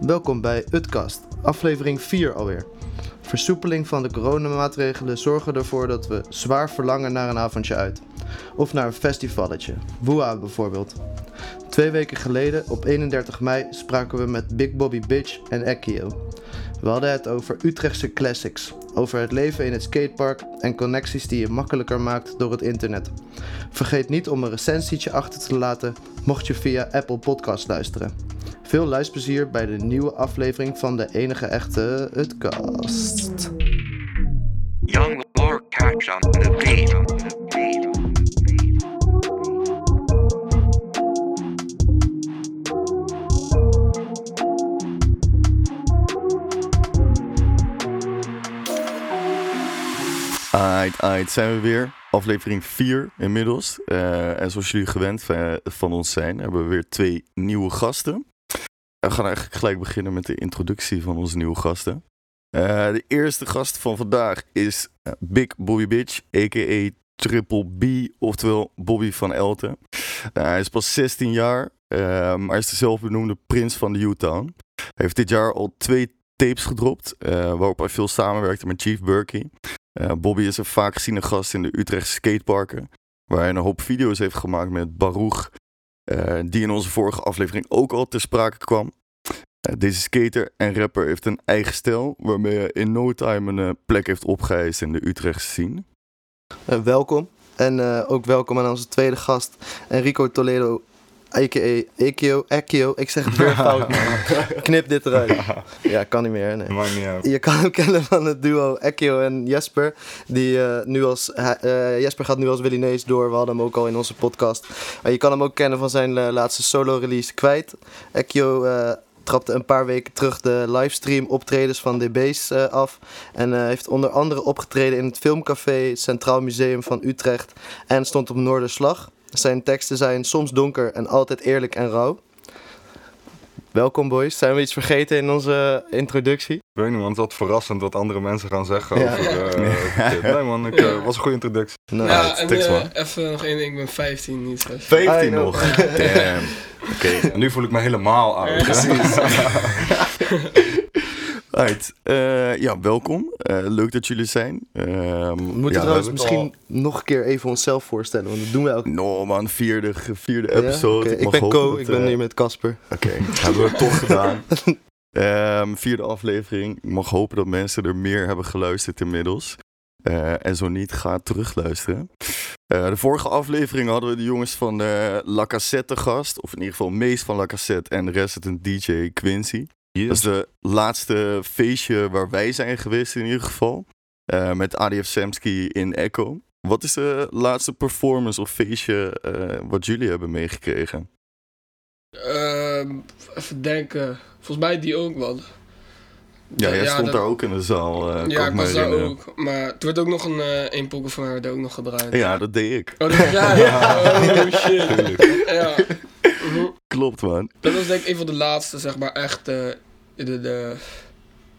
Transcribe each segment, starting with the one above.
Welkom bij Utkast, aflevering 4 alweer. Versoepeling van de coronamaatregelen zorgen ervoor dat we zwaar verlangen naar een avondje uit. Of naar een festivalletje, Woeha bijvoorbeeld. Twee weken geleden, op 31 mei, spraken we met Big Bobby Bitch en Ekio. We hadden het over Utrechtse classics, over het leven in het skatepark en connecties die je makkelijker maakt door het internet. Vergeet niet om een recensietje achter te laten mocht je via Apple Podcast luisteren. Veel luisterplezier bij de nieuwe aflevering van de enige echte Utkast. Young Lord catch on the beat. Aight, aight, zijn we weer. Aflevering 4 inmiddels. Eh, en zoals jullie gewend eh, van ons zijn, hebben we weer twee nieuwe gasten. We gaan eigenlijk gelijk beginnen met de introductie van onze nieuwe gasten. Eh, de eerste gast van vandaag is eh, Big Bobby Bitch, a.k.a. Triple B, oftewel Bobby van Elten. Eh, hij is pas 16 jaar, maar hij is de zelfbenoemde prins van de U-Town. Hij heeft dit jaar al twee tapes gedropt, waarop hij veel samenwerkte met Chief Burkey. Bobby is een vaak geziene gast in de Utrechtse skateparken, waar hij een hoop video's heeft gemaakt met Baruch, eh, die in onze vorige aflevering ook al ter sprake kwam. Eh, deze skater en rapper heeft een eigen stijl, waarmee hij in no time een eh, plek heeft opgeëist in de Utrechtse scene. Welkom. En ook welkom aan onze tweede gast, Enrico Toledo, a.k.a. Ekio. Ekio, ik zeg het weer fout. Knip dit eruit. Ja, kan niet meer. Nee. Maakt niet uit. Je kan hem kennen van het duo Ekio en Jesper. Die, eh, nu als, eh, Jesper gaat nu als Willy Nees door. We hadden hem ook al in onze podcast. Maar je kan hem ook kennen van zijn eh, laatste solo-release Kwijt. Ekio trapte een paar weken terug de livestream optredens van DB's eh, af. En heeft onder andere opgetreden in het Filmcafé Centraal Museum van Utrecht. En stond op Noorderslag. Zijn teksten zijn soms donker en altijd eerlijk en rauw. Welkom boys. Zijn we iets vergeten in onze introductie? Ik weet niet, man. Het is wat verrassend wat andere mensen gaan zeggen Ja. over eh, dit. Nee, man. Ik, eh, was een goede introductie. Nou, Ja, en eh, man. even nog één ding, ik ben 15, niet 6. 15 I know. nog. Damn. Oké. En nu voel ik me helemaal oud. Precies. Alright, eh, ja, welkom. Eh, leuk dat jullie zijn. Ehm, We moeten ja, trouwens we misschien nog een keer even onszelf voorstellen, want dat doen we elke No man, vierde, vierde Ja? episode. Ik ben Co, dat, ik ben hier met Casper. Oké, hebben we het toch gedaan. Ehm, vierde aflevering. Ik mag hopen dat mensen er meer hebben geluisterd inmiddels. Eh, en zo niet, ga terugluisteren. Eh de vorige aflevering hadden we de jongens van eh La Cassette te gast. Of in ieder geval Mees van La Cassette en resident DJ Quincy. Dat is de laatste feestje waar wij zijn geweest in ieder geval. Eh, met ADF Samsky in Echo. Wat is de laatste performance of feestje eh, wat jullie hebben meegekregen? Ehm, even denken, volgens mij die ook wel. Ja, jij Ja, stond dat- daar ook in de zaal, eh, ja, ik was daar ook. Maar er werd ook nog een, eh een van mij werd ook nog gedraaid. Ja, dat deed ik. Oh, dat, ja, ja. Oh, shit. Ja. Klopt, man. Dat was denk ik een van de laatste, zeg maar, echt eh, de, de,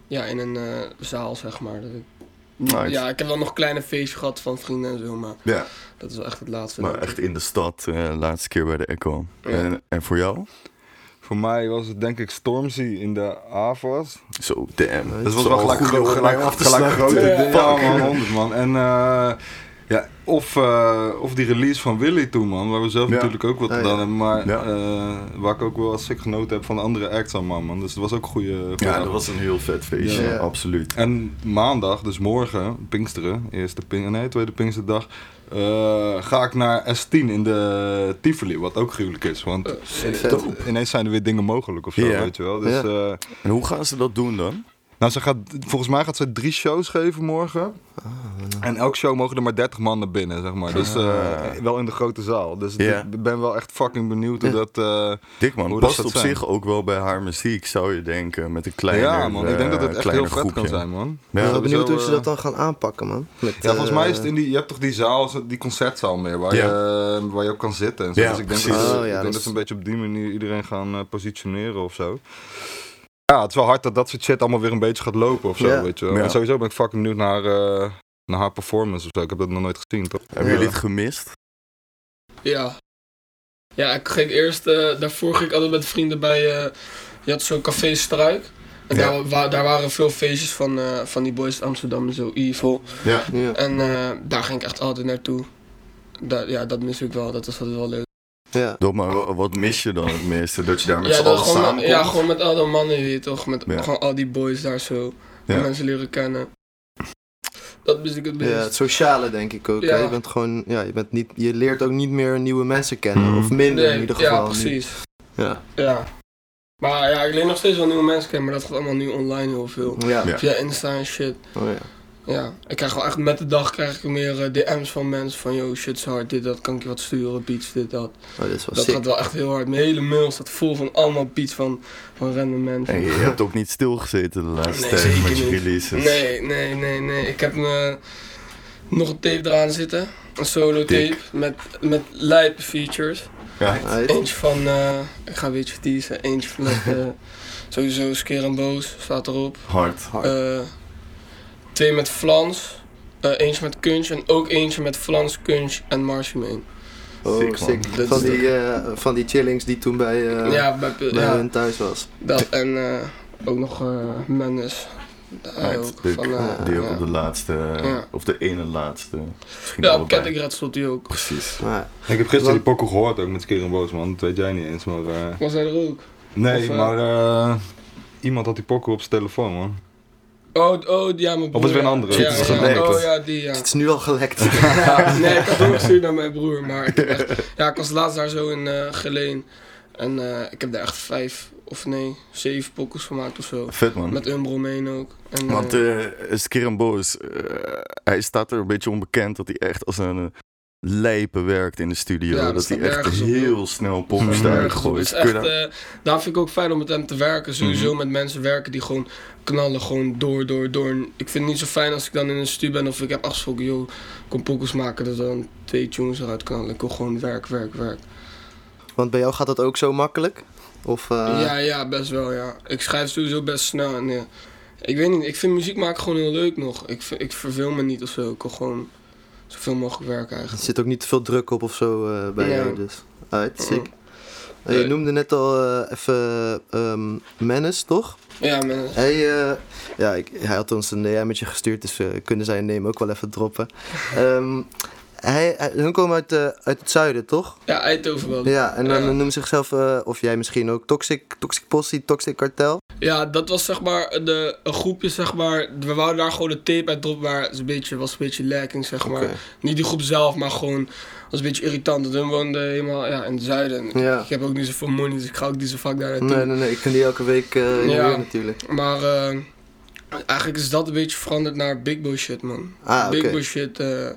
ja, in een eh, zaal, zeg maar. Dat ik- Nice. Ja, ik heb wel nog kleine feestjes gehad van vrienden en zo, maar Ja, dat is wel echt het laatste. maar echt in de stad, eh laatste keer bij de Echo. Ja. En, en voor jou? Voor mij was het denk ik Stormzy in de AVAS. Zo, damn. Dat was wel gelijk, gelijk, mee af te gelijk sluiten. grote Ja. man, 100 man. En eh, ja, of, eh, of die release van Willy toen, man. Waar we zelf Ja. natuurlijk ook wat ja. gedaan hebben. Maar Ja. eh, waar ik ook wel als ik genoten heb van de andere acts aan, man. man. Dus dat was ook een goede. goede Ja, avond. dat was een heel vet feestje, Ja. absoluut. En maandag, dus morgen, Pinksteren, eerste ping, nee, tweede Pinksterdag, eh, ga ik naar S10 in de Tivoli, wat ook gruwelijk is. Want Eh, ineens zijn er weer dingen mogelijk of zo, Ja. weet je wel. Dus, Ja. eh, En hoe gaan ze dat doen dan? Nou, ze gaat, volgens mij gaat ze drie shows geven morgen. En elke show mogen er maar 30 man naar binnen, zeg maar. Dus eh, Ah. wel in de grote zaal. Dus ik ben wel echt fucking benieuwd hoe dat... eh, Dik man, Hoe dat past op zijn. zich ook wel bij haar muziek, zou je denken. Met een kleiner, ja, man. Ik denk dat het eh, echt heel vet kan zijn, man. Ja, ik ben wel benieuwd hoe ze dat dan gaan aanpakken, man. Met, Ja, volgens mij is het in die, je hebt toch die zaal, die concertzaal meer, waar, Ja. je, eh, waar je ook kan zitten en zo. Ja, dus ik denk, precies. dat, Oh, ja, ik dat denk is- dat ze een beetje op die manier iedereen gaan positioneren of zo. Ja, het is wel hard dat dat soort shit allemaal weer een beetje gaat lopen of zo, weet je wel. Ja. En sowieso ben ik fucking benieuwd naar, eh, naar haar performance of zo. Ik heb dat nog nooit gezien, toch? Hebben Ja. jullie het gemist? Ja. Ja, ik ging eerst, eh, daarvoor ging ik altijd met vrienden bij, eh, je had zo'n café Struik. En Ja. daar, wa- daar waren veel feestjes van, eh, van die boys uit Amsterdam, zo Evil. Ja. Ja. En eh, daar ging ik echt altijd naartoe. Dat, ja, dat mis ik wel, dat was altijd wel leuk. Ja. Doe maar, wa- wat mis je dan het meeste? Dat je daar met Ja, z'n allen samenkomt? ja, gewoon met al die mannen, je toch? Met Ja. gewoon al die boys daar zo. Ja. Mensen leren kennen. Dat mis ik het meest. Ja, het sociale denk ik ook. Je bent gewoon, ja, je, bent niet, je leert ook niet meer nieuwe mensen kennen. Mhm. Of minder Nee, in ieder geval. Ja, precies. Ja. Ja. Maar ja, ik leer nog steeds wel nieuwe mensen kennen, maar dat gaat allemaal nu online heel veel. Ja. Ja. Via Insta en shit. Oh, ja. Ja, ik krijg wel echt met de dag krijg ik meer eh, DM's van mensen van yo shit is hard, dit dat, kan ik je wat sturen, beats, dit dat. Oh, dit is wel Dat sick. gaat wel echt heel hard. Mijn hele mail staat vol van allemaal beats van, van random mensen. En je hebt ook niet stilgezeten de laatste Nee, tijd met je niet. releases. Nee, nee, nee, nee. Ik heb me nog een tape eraan zitten. Een solo tape Dik. met, met lijpe features. Ja. Right. Eentje van, eh, ik ga een beetje teasen, eentje van met, eh, sowieso Skeer en Boos staat erop. Hard. Eh, twee met Flans, eh, eentje met Kunch en ook eentje met Flans, Kunch en Marshmallow. Oh, Sick, sick. Van die, eh, van die chillings die toen bij, eh ja, bij, bij ja, hun thuis was. dat en eh, ook nog eh Right, ook. Van, eh, Die ook op de laatste, of de ene laatste. Misschien Ja, op stond hij ook. Precies. Maar, Ik heb gisteren die pokoe gehoord ook met Skeren Boos, man. Dat weet jij niet eens, maar... eh, Was hij er ook? nee, Of, maar eh, iemand had die pokoe op zijn telefoon, man. Oh, oh, ja, mijn broer. is weer een andere? Ja, Het is ja. gelekt. Oh ja, die ja. het is nu al gelekt. ja. Nee, ik had ook gestuurd naar mijn broer, maar ik heb echt... Ja, ik was laatst daar zo in eh Geleen. En eh, ik heb daar echt vijf, of nee, zeven pokkels gemaakt of zo. Vet man. Met Umbro Main ook. En, Want eh, eh Skiran Boos, eh, hij staat er een beetje onbekend dat hij echt als een eh, lijpe werkt in de studio. Ja, dat hij echt nergens op, heel snel daar het gooit. is echt, daar- eh, daarom vind ik ook fijn om met hem te werken. Sowieso Mhm. met mensen werken die gewoon knallen, gewoon door, door, door. En Ik vind het niet zo fijn als ik dan in een studio ben of ik heb afgesproken, joh, ik kom pokkels maken, dat dan twee tunes eruit knallen. Ik wil gewoon werk, werk, werk. Want bij jou gaat dat ook zo makkelijk? Of, eh, Ja, ja, best wel, ja. Ik schrijf sowieso best snel en ja. Ik weet niet, ik vind muziek maken gewoon heel leuk nog. Ik, ik verveel me niet of zo. Ik wil gewoon zoveel mogelijk werken Er eigenlijk. zit ook niet te veel druk op of zo eh, bij Nee. jou, dus. Alright, sick. Mm. Eh, je noemde net al eh, even ehm Menace, toch? Ja, man. Hij, ja, ik, hij had ons een DM'tje gestuurd, dus we kunnen zijn name ook wel even droppen. Ehm, hij, hij- hun komen uit, eh, uit het zuiden, toch? Ja, Eindhoven wel. Ja, en dan Ja. noemen ze zichzelf, eh, of jij misschien ook, Toxic, Toxic Posse, Toxic Cartel. Ja, dat was zeg maar de, een groepje, zeg maar. We wouden daar gewoon de tape uit droppen, maar het een beetje, was een beetje lacking, zeg maar. Niet die groep zelf, maar gewoon was een beetje irritant. Want hun woonden helemaal ja, in het zuiden. Ja. Ik heb ook niet zoveel money, dus ik ga ook niet zo vaak daar naartoe. Nee, nee, nee, ik kan die elke week eh in Ja. weer natuurlijk. Maar eh, eigenlijk is dat een beetje veranderd naar big boy shit, man. Ah, big oké. boy shit, eh,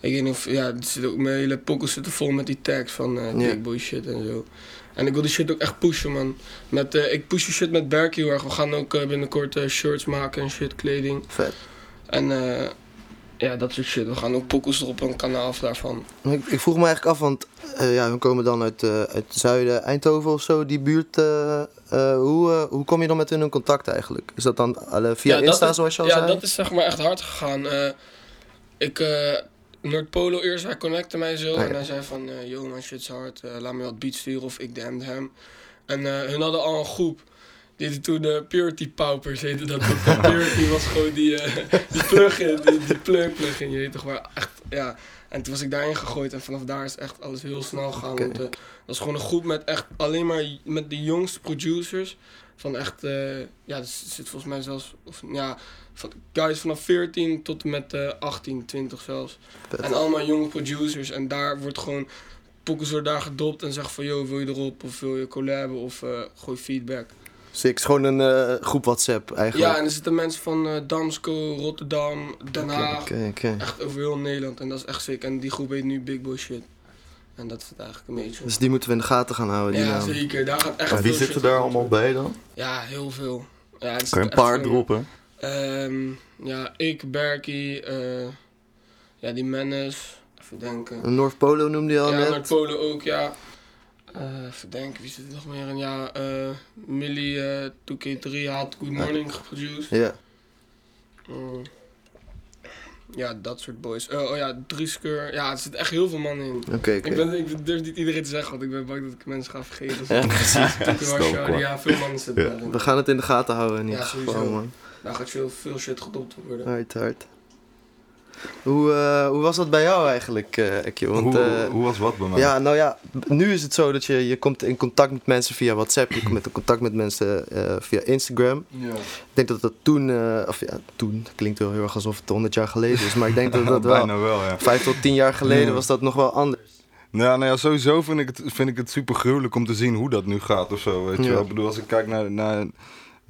ik weet niet of, ja, zit ook, mijn hele pokkels zitten vol met die tags van Ja. big boy shit en zo. En ik wil die shit ook echt pushen, man. Met, eh, ik push die shit met Berk heel erg. We gaan ook eh, binnenkort shirts maken en shit, kleding. Vet. En eh, ja, dat soort shit. We gaan ook pokkels erop een kanaal daarvan. Ik, ik vroeg me eigenlijk af, want ja, we komen dan uit, uit zuiden, Eindhoven of zo, die buurt. hoe, hoe kom je dan met hun in contact eigenlijk? Is dat dan eh, via Ja, Insta, is- zoals je al ja, zei? dat is zeg maar echt hard gegaan. Eh, ik, eh Noordpolo eerst, hij connecte mij zo. Ah, ja. En hij zei van, eh yo man, shit is hard. eh, laat me wat beats sturen of ik DM'de hem. En eh, hun hadden al een groep. Die toen de Purity Paupers heette dat. Purity was gewoon die, die plugin, die, die plug plugin. Je weet toch wel echt, ja. En toen was ik daarin gegooid en vanaf daar is echt alles heel snel gegaan. Want, dat is gewoon een groep met echt alleen maar met de jongste producers. Van echt, ja, er zit volgens mij zelfs, of, ja, van guys vanaf 14 tot en met eh 18, 20 zelfs. Vet. En allemaal jonge producers. En daar wordt gewoon, pokkers worden daar gedopt en zeggen van, yo, wil je erop? Of wil je collaben? Of eh, gooi feedback. Sick, het is gewoon een eh, groep WhatsApp eigenlijk. Ja, en er zitten mensen van eh, Damsko, Rotterdam, Den Haag. Oké, oké. Echt over heel Nederland. En dat is echt sick. En die groep heet nu Big Boy Shit. En dat is het eigenlijk een beetje. Dus die moeten we in de gaten gaan houden, die ja, naam. zeker. Daar gaat echt En wie veel zit er shit daar allemaal bij dan? Ja, heel veel. Ja, Kan je een paar droppen? Ehm, ja, ik, Berkie, eh, ja, die Mennes. Even denken. North Polo noemde je al Ja, net. Noordpolen ook, ja. Eh, even denken, wie zit er nog meer in? Ja, eh Millie eh 2K3 had Good Morning geproduced. Ja. Ja, dat soort boys. Oh ja, Driesker. Ja, er zit echt heel veel mannen in. Oké, Ik, oké. ben, ik durf niet iedereen te zeggen, want ik ben bang dat ik mensen ga vergeten. Dus Ja, precies. Ik ja, veel mannen zitten Ja. daarin. We gaan het in de gaten houden in ieder Ja, geval, sowieso. man. Daar gaat veel, veel shit gedopt worden. Hard, hard. Hoe, eh, hoe was dat bij jou eigenlijk, eh Ekje? Want, hoe, eh, hoe was wat bij mij? ja, nou ja, nu is het zo dat je, je komt in contact met mensen via WhatsApp. Je komt in contact met mensen eh, via Instagram. Ja. Ik denk dat dat toen, eh, of ja, toen klinkt wel heel erg alsof het 100 jaar geleden is. Maar ik denk dat dat wel, Bijna wel, ja. vijf tot tien jaar geleden Ja. was dat nog wel anders. Nou, nou ja, sowieso vind ik, het, vind ik het super gruwelijk om te zien hoe dat nu gaat of zo. Weet je Ja. wel? Ik bedoel, als ik kijk naar, naar,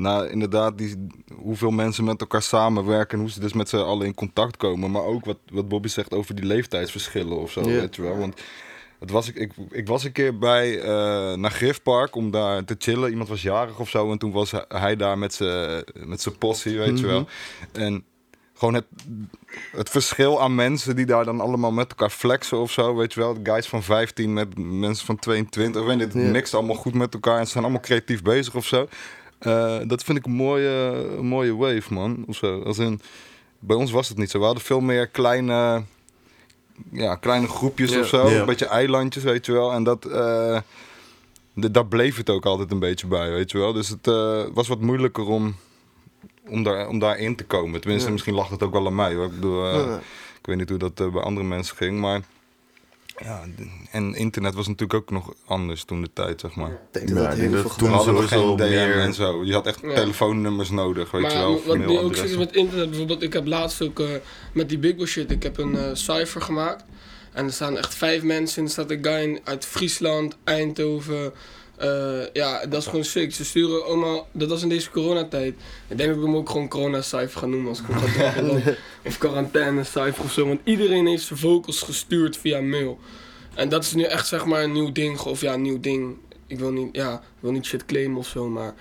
naar inderdaad die, hoeveel mensen met elkaar samenwerken en hoe ze dus met z'n allen in contact komen. Maar ook wat, wat Bobby zegt over die leeftijdsverschillen of zo, weet je wel. Want het was, ik, ik, ik was een keer bij eh naar Griffpark om daar te chillen. Iemand was jarig of zo en toen was hij- daar met zijn met zijn possie, weet je wel. En gewoon het, het verschil aan mensen die daar dan allemaal met elkaar flexen of zo, weet je wel. De guys van 15 met mensen van 22, ik weet niet, het mixt allemaal goed met elkaar en ze zijn allemaal creatief bezig of zo. Eh, dat vind ik een mooie, een mooie wave, man. Of zo. Als in, bij ons was het niet zo. We hadden veel meer kleine, ja, kleine groepjes Ja. of zo. Een beetje eilandjes, weet je wel. En dat, de- daar bleef het ook altijd een beetje bij, weet je wel. Dus het eh, was wat moeilijker om, om, daar, om daarin te komen. Tenminste, misschien lag het ook wel aan mij. Hoor. Ik bedoel, ik weet niet hoe dat bij andere mensen ging, maar... Ja, en internet was natuurlijk ook nog anders toen de tijd, zeg maar. Ik denk dat dat dat toen We hadden sowieso geen DM meer- en zo. Je had echt Ja. telefoonnummers nodig, weet maar je wel. wat nu ook mailadressen. met internet, bijvoorbeeld, ik heb laatst ook eh, met die Big Boy shit, ik heb een eh cijfer gemaakt. En er staan echt vijf mensen in. Er staat een guy in- uit Friesland, Eindhoven. Eh, ja, dat is gewoon sick. Ze sturen allemaal, dat was in deze coronatijd. Ik denk dat ik hem ook gewoon corona-cijfer ga noemen als ik hem ga. Of quarantaine-cijfer of zo. Want iedereen heeft zijn vocals gestuurd via mail. En dat is nu echt zeg maar een nieuw ding. Of ja, een nieuw ding. Ik wil niet, ja, ik wil niet shit claimen of zo, maar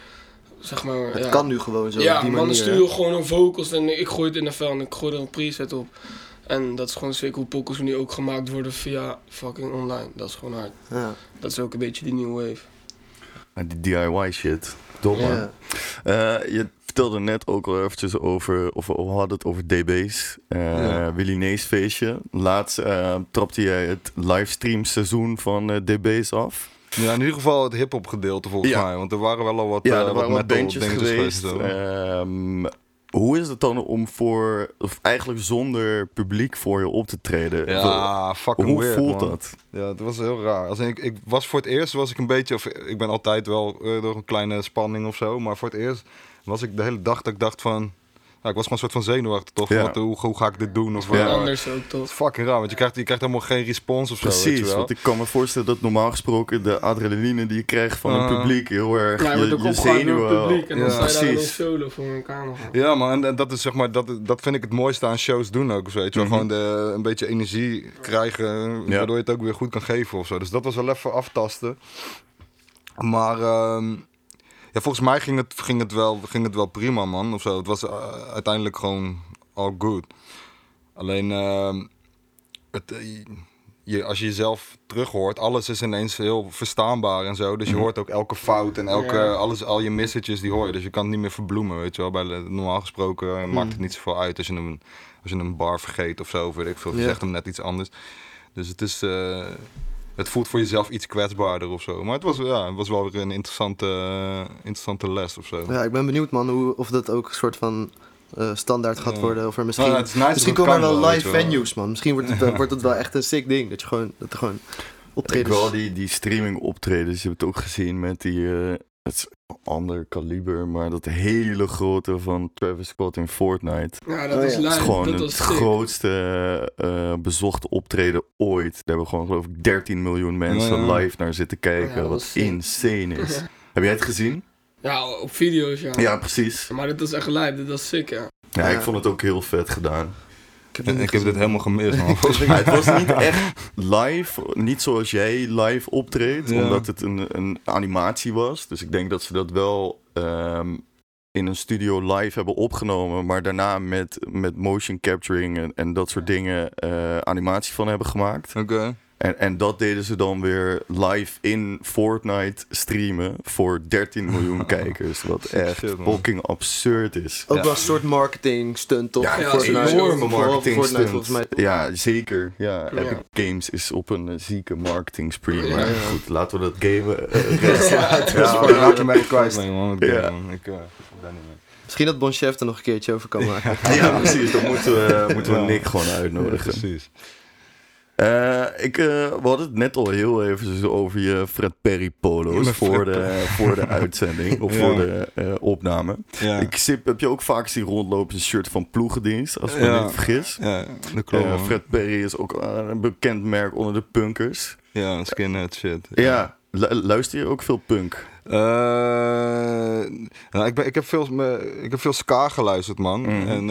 zeg maar. Het ja. kan nu gewoon zo Ja, op die mannen sturen gewoon hun vocals en ik gooi het in de vel en ik gooi er een preset op. En dat is gewoon zeker hoe pokkels nu ook gemaakt worden via fucking online. Dat is gewoon hard. Ja. Dat is ook een beetje die nieuwe wave. Maar die DIY shit. Ja. Eh, je vertelde net ook al eventjes over, of we hadden het over DB's. Eh Ja. Willy Nees feestje. Laatst eh, trapte jij het livestream seizoen van eh, DB's af. Ja, in ieder geval het hip-hop gedeelte volgens Ja. mij. Want er waren wel al wat, Ja, eh, er waren wat bandjes geweest. Hoe is het dan om voor, of eigenlijk zonder publiek voor je op te treden? ja, fucking hoe weird, voelt man. dat? Ja, het was heel raar. Als ik, ik was voor het eerst was ik een beetje, of ik ben altijd wel eh, door een kleine spanning of zo, maar voor het eerst was ik de hele dag dat ik dacht van, ja, ik was gewoon een soort van zenuwachtig toch? Ja. Wat, hoe, hoe ga ik dit doen? Of Ja. wat? Anders ook Het toch. fucking raar, want je krijgt, je krijgt helemaal geen respons of zo. weet je Precies, wel. want ik kan me voorstellen dat normaal gesproken de adrenaline die je krijgt van Ah. een publiek heel erg Ja, je wordt je, ook je zenuwen... het publiek en dan Ja, sta je daar precies. solo voor een camera. Ja, man, en, en dat is zeg maar, dat, dat vind ik het mooiste aan shows doen ook. Weet je wel, Mhm. gewoon de, een beetje energie krijgen, Ja. waardoor je het ook weer goed kan geven of zo. Dus dat was wel even aftasten. Maar ehm, ja, volgens mij ging het, ging, het wel, ging het wel prima, man. Of zo. Het was eh, uiteindelijk gewoon all good. Alleen, ehm, het, eh, je, als je jezelf terughoort, alles is ineens heel verstaanbaar en zo. Dus je Mhm. hoort ook elke fout en elke, Ja. alles, al je messages die hoor je. Dus je kan het niet meer verbloemen, weet je wel. Bij normaal gesproken eh, maakt het niet zoveel uit als je een, als je een bar vergeet of zo. Of weet ik veel, je Ja. zegt hem net iets anders. Dus het is... het voelt voor jezelf iets kwetsbaarder of zo. Maar het was, ja, het was wel weer een interessante, eh, interessante les of zo. Ja, ik ben benieuwd man hoe, of dat ook een soort van eh, standaard gaat Ja. worden. Of er misschien, Nou, het is nice misschien komen er wel live wel. venues man. Misschien wordt het, wel- wordt het wel echt een sick ding. Dat je gewoon, dat er gewoon Ik optredens... wel die, die streaming optredens. Je hebt het ook gezien met die. eh, het ander kaliber, maar dat hele grote van Travis Scott in Fortnite. Ja, dat Oh, was ja. Het is live. gewoon Dat het grootste eh, bezochte optreden ooit. Daar hebben gewoon geloof ik 13 miljoen mensen Ja, ja. live naar zitten kijken. Ja, dat wat sick. insane is. Heb jij het gezien? Ja, op video's ja. Ja, precies. Maar dit was echt live, dit was sick ja. Ja, ik Ja. vond het ook heel vet gedaan. Ik heb ik dit helemaal gemist, man. Het was niet echt live, niet zoals jij live optreedt, Ja. omdat het een, een animatie was. Dus ik denk dat ze dat wel ehm, in een studio live hebben opgenomen, maar daarna met, met motion capturing en, en dat soort dingen eh, animatie van hebben gemaakt. Oké. En, en dat deden ze dan weer live in Fortnite streamen voor 13 miljoen kijkers. Wat echt fucking absurd is. Ook Ja. wel een soort marketing stunt, toch? Ja, Fortnite. enorme marketing Fortnite, stunt. volgens mij. toch? Ja, zeker. Ja, Ja. Epic Games is op een eh, zieke marketing spree. Maar Ja. goed, laten we dat gamen. eh, Ja, raak je mij kwijt. Nee, man. Ik, Ja. ja. ik eh, daar niet mee. Misschien dat Bon Chef er nog een keertje over kan maken. ja, precies. Dan moeten we, moeten we Ja. Nick gewoon uitnodigen. Precies. Eh, ik, eh, we hadden het net al heel even over je Fred Perry polo's voor Fred de, voor de uitzending of Ja. voor de eh, opname. Ja. Ik zip, heb je ook vaak zien rondlopen een shirt van ploegendienst, als ik me niet vergis. ja, dat klopt. Fred Perry is ook een bekend merk onder de punkers. Ja, skinhead shit. Ja, lu- luister je ook veel punk? Nou, ik, ben, ik, heb veel, me- ik heb veel ska geluisterd, man. Mhm. En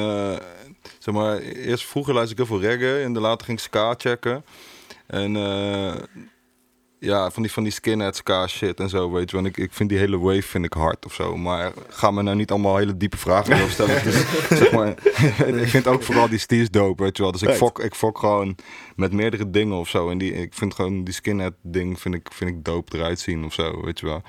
zeg maar, eerst vroeger luisterde ik heel veel reggae en later ging ik ska checken. En eh, ja, van die, van die skinhead ska shit en zo, weet je. Want ik, ik vind die hele wave vind ik hard of zo. Maar ga me nou niet allemaal hele diepe vragen over stellen. dus, zeg maar, ik vind ook vooral die steers dope, weet je wel. Dus ik fok, ik fok gewoon met meerdere dingen of zo. En die, ik vind gewoon die skinhead ding vind ik, vind ik dope eruit zien of zo, weet je wel.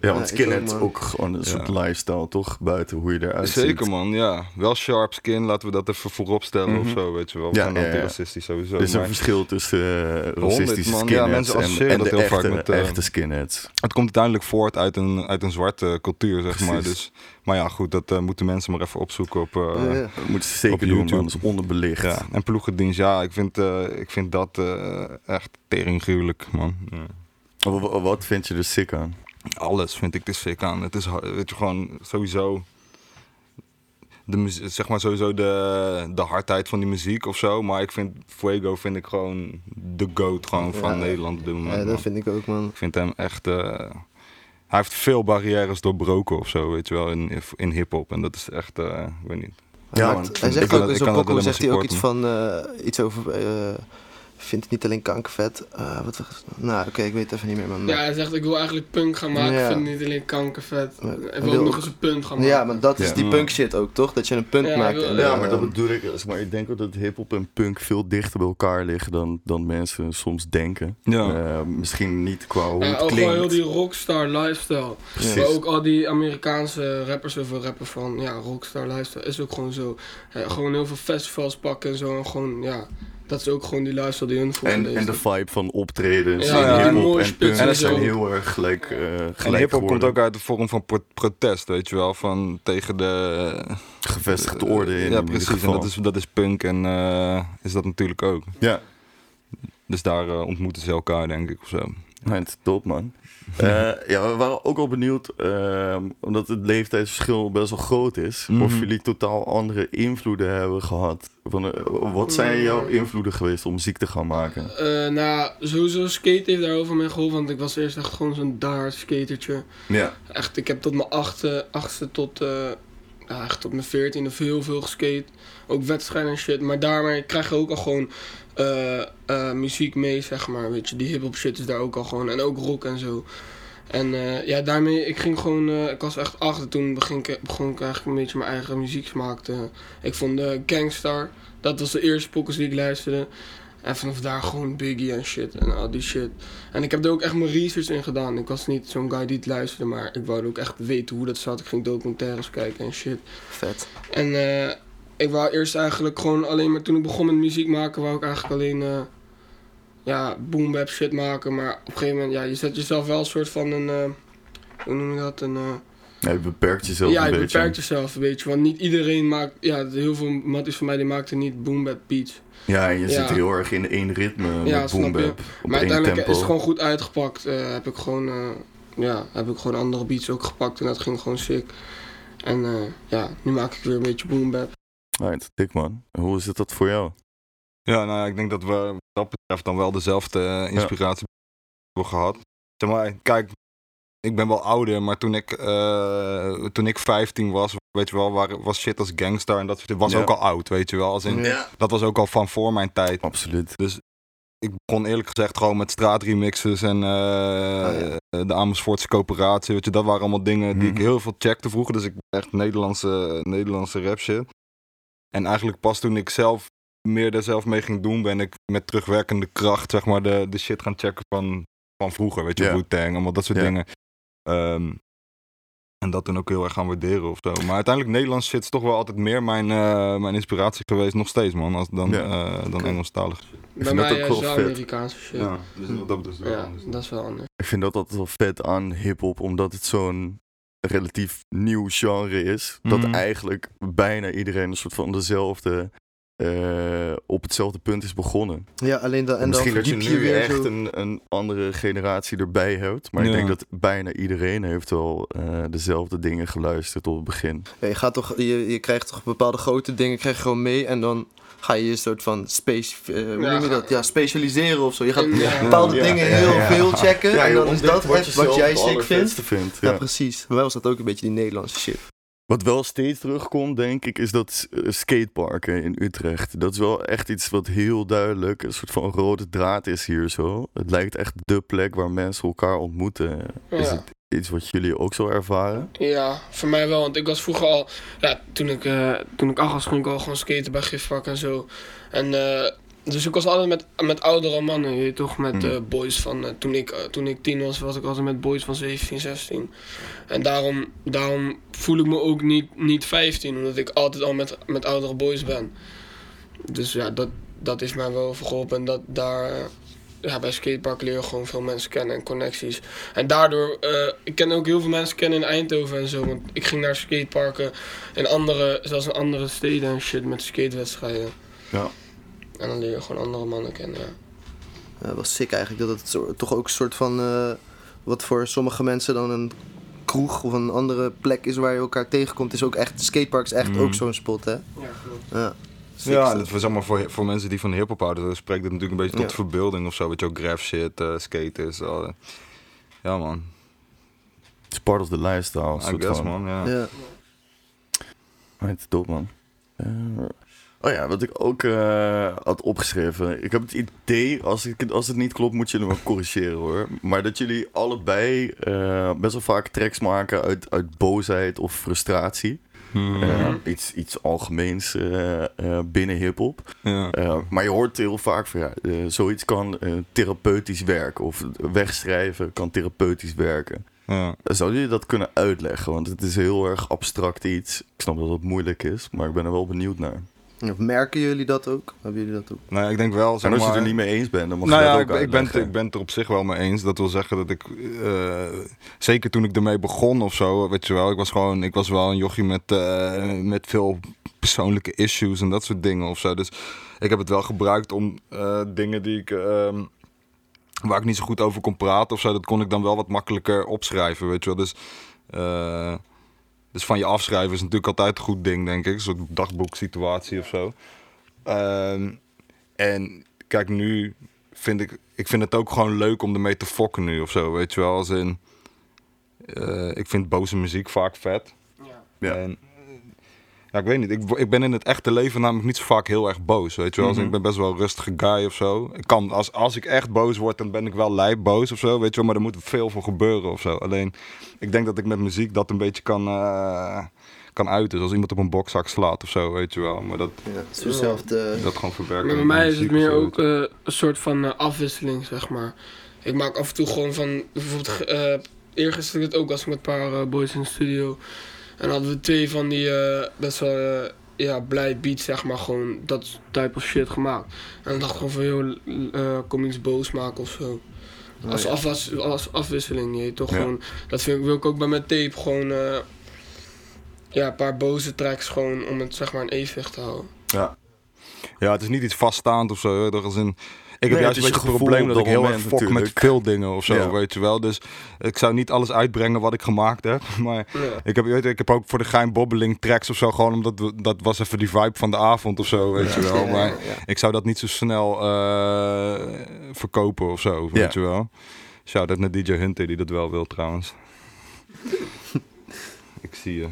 Ja, want Ja, skinhead ook, ook gewoon een soort Ja. lifestyle, toch? Buiten hoe je eruit ziet. Zeker man, ja. Wel sharp skin, laten we dat even voorop stellen of Mhm. zo, weet je wel. We Ja, ja, ja. antiracistisch sowieso. Er is een verschil tussen eh, racistische man. Ja, skinheads mensen en, dat de heel echte, vaak met, eh, echte skinheads. het komt uiteindelijk voort uit een, uit een zwarte cultuur, zeg maar. Dus, maar ja, goed, dat eh, moeten mensen maar even opzoeken op... eh, Ja, ja. Dat moeten ze zeker op doen, man. Dat is onderbelicht. ja. En ploegendienst, ja, ik vind, eh, ik vind dat eh, echt teringgruwelijk, man. Ja. Wa- wa- Wat vind je er sick aan? Alles vind ik er sick aan. Het is, weet je, gewoon sowieso... De, zeg maar sowieso de, de hardheid van die muziek of zo. Maar ik vind Fuego vind ik gewoon de goat gewoon van Ja. Nederland op dit moment. Ja, man. dat vind ik ook, man. Ik vind hem echt... eh, hij heeft veel barrières doorbroken of zo, weet je wel, in, in hip-hop. En dat is echt, eh, ik weet niet. Ja, hij zegt ook het- in zo'n zegt hij ook iets van, eh, iets over, eh vindt het niet alleen kankervet. Eh, wat, was- nou, oké, ik weet het even niet meer. Maar, Ja, hij zegt ik wil eigenlijk punk gaan maken, Ja. ik vind het niet alleen kankervet. Maar- Ik wil wil ook nog ook- eens een punt gaan maken. ja, maar dat is die Ja. punk shit ook, toch? Dat je een punt Ja, maakt. wil- en, Ja, eh, maar dat bedoel ik. Maar ik denk ook dat hip-hop en punk veel dichter bij elkaar liggen dan, dan mensen soms denken. Ja. Eh, misschien niet qua hoe Ja, het ook gewoon heel klinkt. die rockstar lifestyle. Precies. Maar ook al die Amerikaanse rappers over rappen van ja, rockstar lifestyle is ook gewoon zo. Eh, gewoon heel veel festivals pakken en zo. En gewoon, ja, dat is ook gewoon die lifestyle die hun En, en de vibe van optredens, Ja, ja, en en hip-hop en punk en zijn zo. heel erg gelijk, eh En gelijk hip-hop komt ook uit de vorm van pro- protest, weet je wel, van tegen de... gevestigde orde in, Ja, precies. En geval. dat is, dat is punk en eh, is dat natuurlijk ook. Ja, Dus daar eh, ontmoeten ze elkaar, denk ik, of zo. het top man. Eh, ja, we waren ook al benieuwd, ehm, omdat het leeftijdsverschil best wel groot is, Mhm. of jullie totaal andere invloeden hebben gehad. Van, eh, wat zijn jouw invloeden geweest om muziek te gaan maken? Eh, nou, sowieso skate heeft daarover mee geholpen. Want ik was eerst echt gewoon zo'n daar skatertje. Ja, Echt, ik heb tot mijn achtste, achtste tot, eh ja, echt tot mijn veertiende veel, veel geskate. Ook wedstrijden en shit. Maar daarmee krijg je ook al gewoon eh, eh, muziek mee, zeg maar. Weet je, die hip-hop shit is daar ook al gewoon. En ook rock en zo. En eh, ja, daarmee, ik ging gewoon, ik was echt acht en toen begon ik, begon ik eigenlijk een beetje mijn eigen muzieksmaak te... Ik vond de Gangstar, dat was de eerste pokkers die ik luisterde. En vanaf daar gewoon Biggie en shit en al die shit. En ik heb er ook echt mijn research in gedaan. Ik was niet zo'n guy die het luisterde, maar ik wou ook echt weten hoe dat zat. Ik ging documentaires kijken en shit. Vet. En eh, ik wou eerst eigenlijk gewoon alleen maar toen ik begon met muziek maken, wou ik eigenlijk alleen eh ja, boom bap shit maken. Maar op een gegeven moment, ja, je zet jezelf wel een soort van een, eh, hoe noem je dat? Een, Ja, je beperkt jezelf ja, een je beetje. beperkt jezelf een beetje. Want niet iedereen maakt, ja, heel veel matties van mij die maakten niet boom bap beats. Ja, en je Ja. zit heel erg in één ritme Ja, met snap boom je. bap, op maar uiteindelijk tempo. is het gewoon goed uitgepakt. Eh, heb ik gewoon, eh, ja, heb ik gewoon andere beats ook gepakt en dat ging gewoon sick. En eh, ja, nu maak ik weer een beetje boom bap. Right, dik man. Hoe is het dat voor jou? Ja, nou ja, ik denk dat we wat dat betreft dan wel dezelfde inspiratie hebben gehad. Zeg maar, kijk, ik ben wel ouder, maar toen ik, eh, toen ik 15 was, weet je wel, waar, was shit als Gangstar en dat soort- was Ja. ook al oud, weet je wel. Als in, Ja. Dat was ook al van voor mijn tijd. Absoluut. Ik begon eerlijk gezegd gewoon met straatremixes en ja. de Amersfoortse coöperatie, weet je, dat waren allemaal dingen die ik Mhm. heel veel checkte vroeger. Dus ik echt Nederlandse, Nederlandse rap shit. En eigenlijk pas toen ik zelf meer er zelf mee ging doen, ben ik met terugwerkende kracht, zeg maar, de, de shit gaan checken van, van vroeger. Weet je. Wu-Tang, allemaal dat soort dingen. Ehm, en dat toen ook heel erg gaan waarderen of zo. Maar uiteindelijk Nederlands shit is toch wel altijd meer mijn, eh, mijn inspiratie geweest, nog steeds man, als, dan, Ja. eh, dan. Engelstalig. Bij vind dat mij ook is wel wel. Amerikaanse shit. Ja, dus dat is Ja, dat is wel anders. Ik vind dat altijd wel vet aan hip-hop, omdat het zo'n relatief nieuw genre is. Dat Mhm. eigenlijk bijna iedereen een soort van dezelfde. Eh, op hetzelfde punt is begonnen. Ja, alleen dan, en dan Misschien dat je nu echt zo. een, een andere generatie erbij hebt. Maar ik denk dat bijna iedereen heeft wel eh, dezelfde dingen geluisterd op het begin. Ja, je, gaat toch, je, je krijgt toch bepaalde grote dingen krijg je gewoon mee en dan ga je je soort van space, eh, hoe Ja, noem je dat? Ja, specialiseren of zo. Je gaat Ja. bepaalde Ja, dingen ja, heel ja. veel checken en dan is dat wat jij het sick vindt. vindt. Ja, Ja. precies. Bij mij was dat ook een beetje die Nederlandse shit. Wat wel steeds terugkomt, denk ik, is dat eh, skateparken in Utrecht. Dat is wel echt iets wat heel duidelijk een soort van rode draad is hier zo. Het lijkt echt de plek waar mensen elkaar ontmoeten. Is het iets wat jullie ook zo ervaren? Ja, voor mij wel. Want ik was vroeger al... Ja, toen ik, eh, toen ik acht was, ging ik al gewoon skaten bij Gifpak en zo. En eh, dus ik was altijd met, met oudere mannen, je toch? Met Mhm. eh, boys van... eh, toen, ik, eh, toen ik tien was, was ik altijd met boys van 17, 16. En daarom, daarom voel ik me ook niet, niet 15. Omdat ik altijd al met, met oudere boys ben. Dus ja, dat, dat is mij wel geholpen. En dat daar... ja, bij skatepark leer je gewoon veel mensen kennen en connecties. En daardoor, ik ken ook heel veel mensen kennen in Eindhoven en zo. Want ik ging naar skateparken in andere, zelfs in andere steden en shit met skatewedstrijden. Ja. En dan leer je gewoon andere mannen kennen. Ja. Dat was sick eigenlijk. Dat het toch ook een soort van, eh, wat voor sommige mensen dan een kroeg of een andere plek is waar je elkaar tegenkomt. Is ook echt, skatepark is echt ook zo'n spot, hè? Ja, klopt. Ja. Sick Ja, dat. was allemaal voor, voor mensen die van hip-hop houden, dan spreekt het natuurlijk een beetje tot Ja. verbeelding of zo. Weet je ook, graph shit, eh skaters. al, eh. ja, man. It's part of the lifestyle. I guess, van. man. Ja. Ja. Het is dope, man. Eh, oh ja, wat ik ook eh, had opgeschreven. Ik heb het idee, als, ik, als het niet klopt, moet jullie me corrigeren hoor. Maar dat jullie allebei eh, best wel vaak tracks maken uit, uit boosheid of frustratie. Hmm. Eh, iets, iets algemeens binnen hip-hop. ja. Maar je hoort heel vaak van ja, zoiets kan therapeutisch werken. Of wegschrijven kan therapeutisch werken. ja. Zouden jullie dat kunnen uitleggen? Want het is heel erg abstract iets. Ik snap dat het moeilijk is, maar ik ben er wel benieuwd naar. Of merken jullie dat ook? Hebben jullie dat ook? Nou, ja, ik denk wel, zeg En als je het er niet mee eens bent, dan mag nou je ja, dat ik, ook ik, ben, het- ik ben het er op zich wel mee eens. Dat wil zeggen dat ik, eh, zeker toen ik ermee begon of zo, weet je wel, ik was gewoon, ik was wel een jochie met, eh, met veel persoonlijke issues en dat soort dingen of zo. Dus ik heb het wel gebruikt om eh, dingen die ik, ehm, waar ik niet zo goed over kon praten of zo, dat kon ik dan wel wat makkelijker opschrijven, weet je wel. Dus, eh, dus van je afschrijven is natuurlijk altijd een goed ding, denk ik. Een soort dagboeksituatie of zo. Ehm, en kijk, nu vind ik, ik vind het ook gewoon leuk om ermee te fokken nu of zo, weet je wel. Als in, eh, ik vind boze muziek vaak vet. Ja. Ja. En, ja, ik weet niet. Ik, ik ben in het echte leven namelijk niet zo vaak heel erg boos, weet je wel. Als Mhm. Ik ben best wel een rustige guy of zo. Ik kan, als, als ik echt boos word, dan ben ik wel lijp boos of zo, weet je wel. Maar er moet veel voor gebeuren of zo. Alleen, ik denk dat ik met muziek dat een beetje kan, eh, kan uiten. Zoals iemand op een bokzak slaat of zo, weet je wel. Maar dat, Ja, het is dezelfde. dat gewoon verwerken. Maar bij mij is het meer ook eh, een soort van eh, afwisseling, zeg maar. Ik maak af en toe gewoon van, bijvoorbeeld, eh eergisteren het ook als ik met een paar eh, boys in de studio. En hadden we twee van die eh, best wel eh, ja, blij beats, zeg maar, gewoon dat type of shit gemaakt. En dan dacht ik gewoon van, joh, eh kom iets boos maken of zo. Oh, Als, ja. afwas, als afwisseling, je toch Ja. gewoon. Dat vind ik, wil ik ook bij mijn tape gewoon. ja, een paar boze tracks gewoon om het zeg maar in evenwicht te houden. Ja. Ja, het is niet iets vaststaand of zo. Er is een, heb Nee, juist een beetje het gevoel probleem dat ik dat heel erg fok met veel dingen of zo, weet je wel. Dus ik zou niet alles uitbrengen wat ik gemaakt heb. Maar ik heb, je weet, ik heb ook voor de gein bobbeling tracks of zo, gewoon omdat we, dat was even die vibe van de avond of zo, weet je wel. Maar ik zou dat niet zo snel eh, verkopen of zo, weet je wel. Shout-out naar DJ Hunter die dat wel wil trouwens. ik zie je.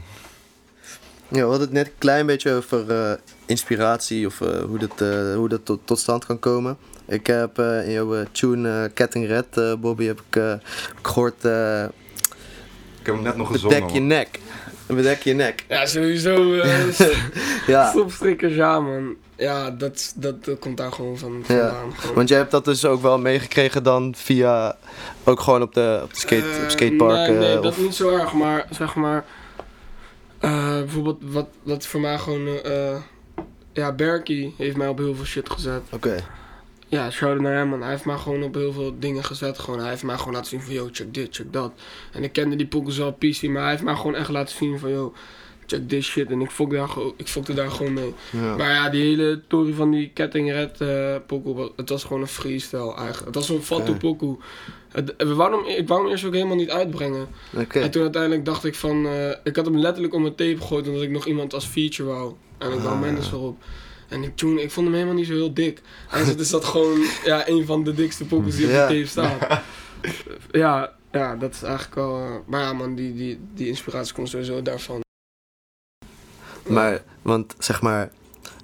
Ja, we hadden het net een klein beetje over eh, inspiratie of eh, hoe dat, eh, hoe dat tot, tot stand kan komen. Ik heb eh, in jouw tune eh, Ketting Red, eh, Bobby, heb ik, eh, gehoord, eh Ik heb hem net nog gezongen. bedek je man. nek. Bedek je nek. Ja, sowieso. eh, Ja, Stopstrikkers, ja man. Ja, dat, dat, dat komt daar gewoon van vandaan. gewoon. want jij hebt dat dus ook wel meegekregen dan via... Ook gewoon op de, op de skate, op skatepark. Nee, nee dat of- niet zo erg, maar zeg maar. Eh, bijvoorbeeld, wat, wat voor mij gewoon. eh ja, Berkey heeft mij op heel veel shit gezet. Oké. Ja, shout naar hem, man. Hij heeft mij gewoon op heel veel dingen gezet. Gewoon. Hij heeft mij gewoon laten zien van, yo, check dit, check dat. En ik kende die pokkels wel PC, maar hij heeft mij gewoon echt laten zien van, yo, check this shit. En ik fokte daar, gewoon- ik fokte daar gewoon mee. Ja. Maar ja, die hele tory van die kettingred eh pokoe, wa- het was gewoon een freestyle eigenlijk. Het was een fatu Oké. pokoe. Het, hem, ik wou hem eerst ook helemaal niet uitbrengen. En toen uiteindelijk dacht ik van, eh, ik had hem letterlijk om mijn tape gegooid omdat ik nog iemand als feature wou. En ik wou Ah. Mendes erop. En ik, tune, ik vond hem helemaal niet zo heel dik. En het is dat gewoon ja, een van de dikste pokkels die op de tape staat. ja, ja, dat is eigenlijk wel... eh, maar ja man, die, die, die inspiratie komt sowieso daarvan. Maar, want zeg maar,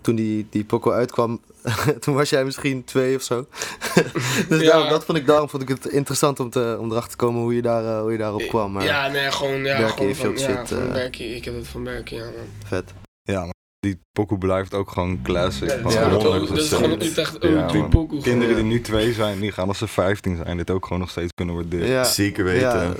toen die, die Poco uitkwam, toen was jij misschien twee of zo. dus Ja. daarom, dat vond ik, daarom vond ik het interessant om, te, om erachter te komen hoe je, daar, eh, hoe je daarop kwam. Maar ja, nee, gewoon, ja, Berkey gewoon van, ja, shit, van eh. Berkey. Ik heb het van Berkey, ja man. vet. Ja, maar die pokoe blijft ook gewoon classic. Ja, dat man. is Ja, gewoon- 100%. dat is gewoon niet echt Ja, een drie man. pokoe. Kinderen gewoon. die nu twee zijn, die gaan als ze 15 zijn, dit ook gewoon nog steeds kunnen. Ja, Zeker weten.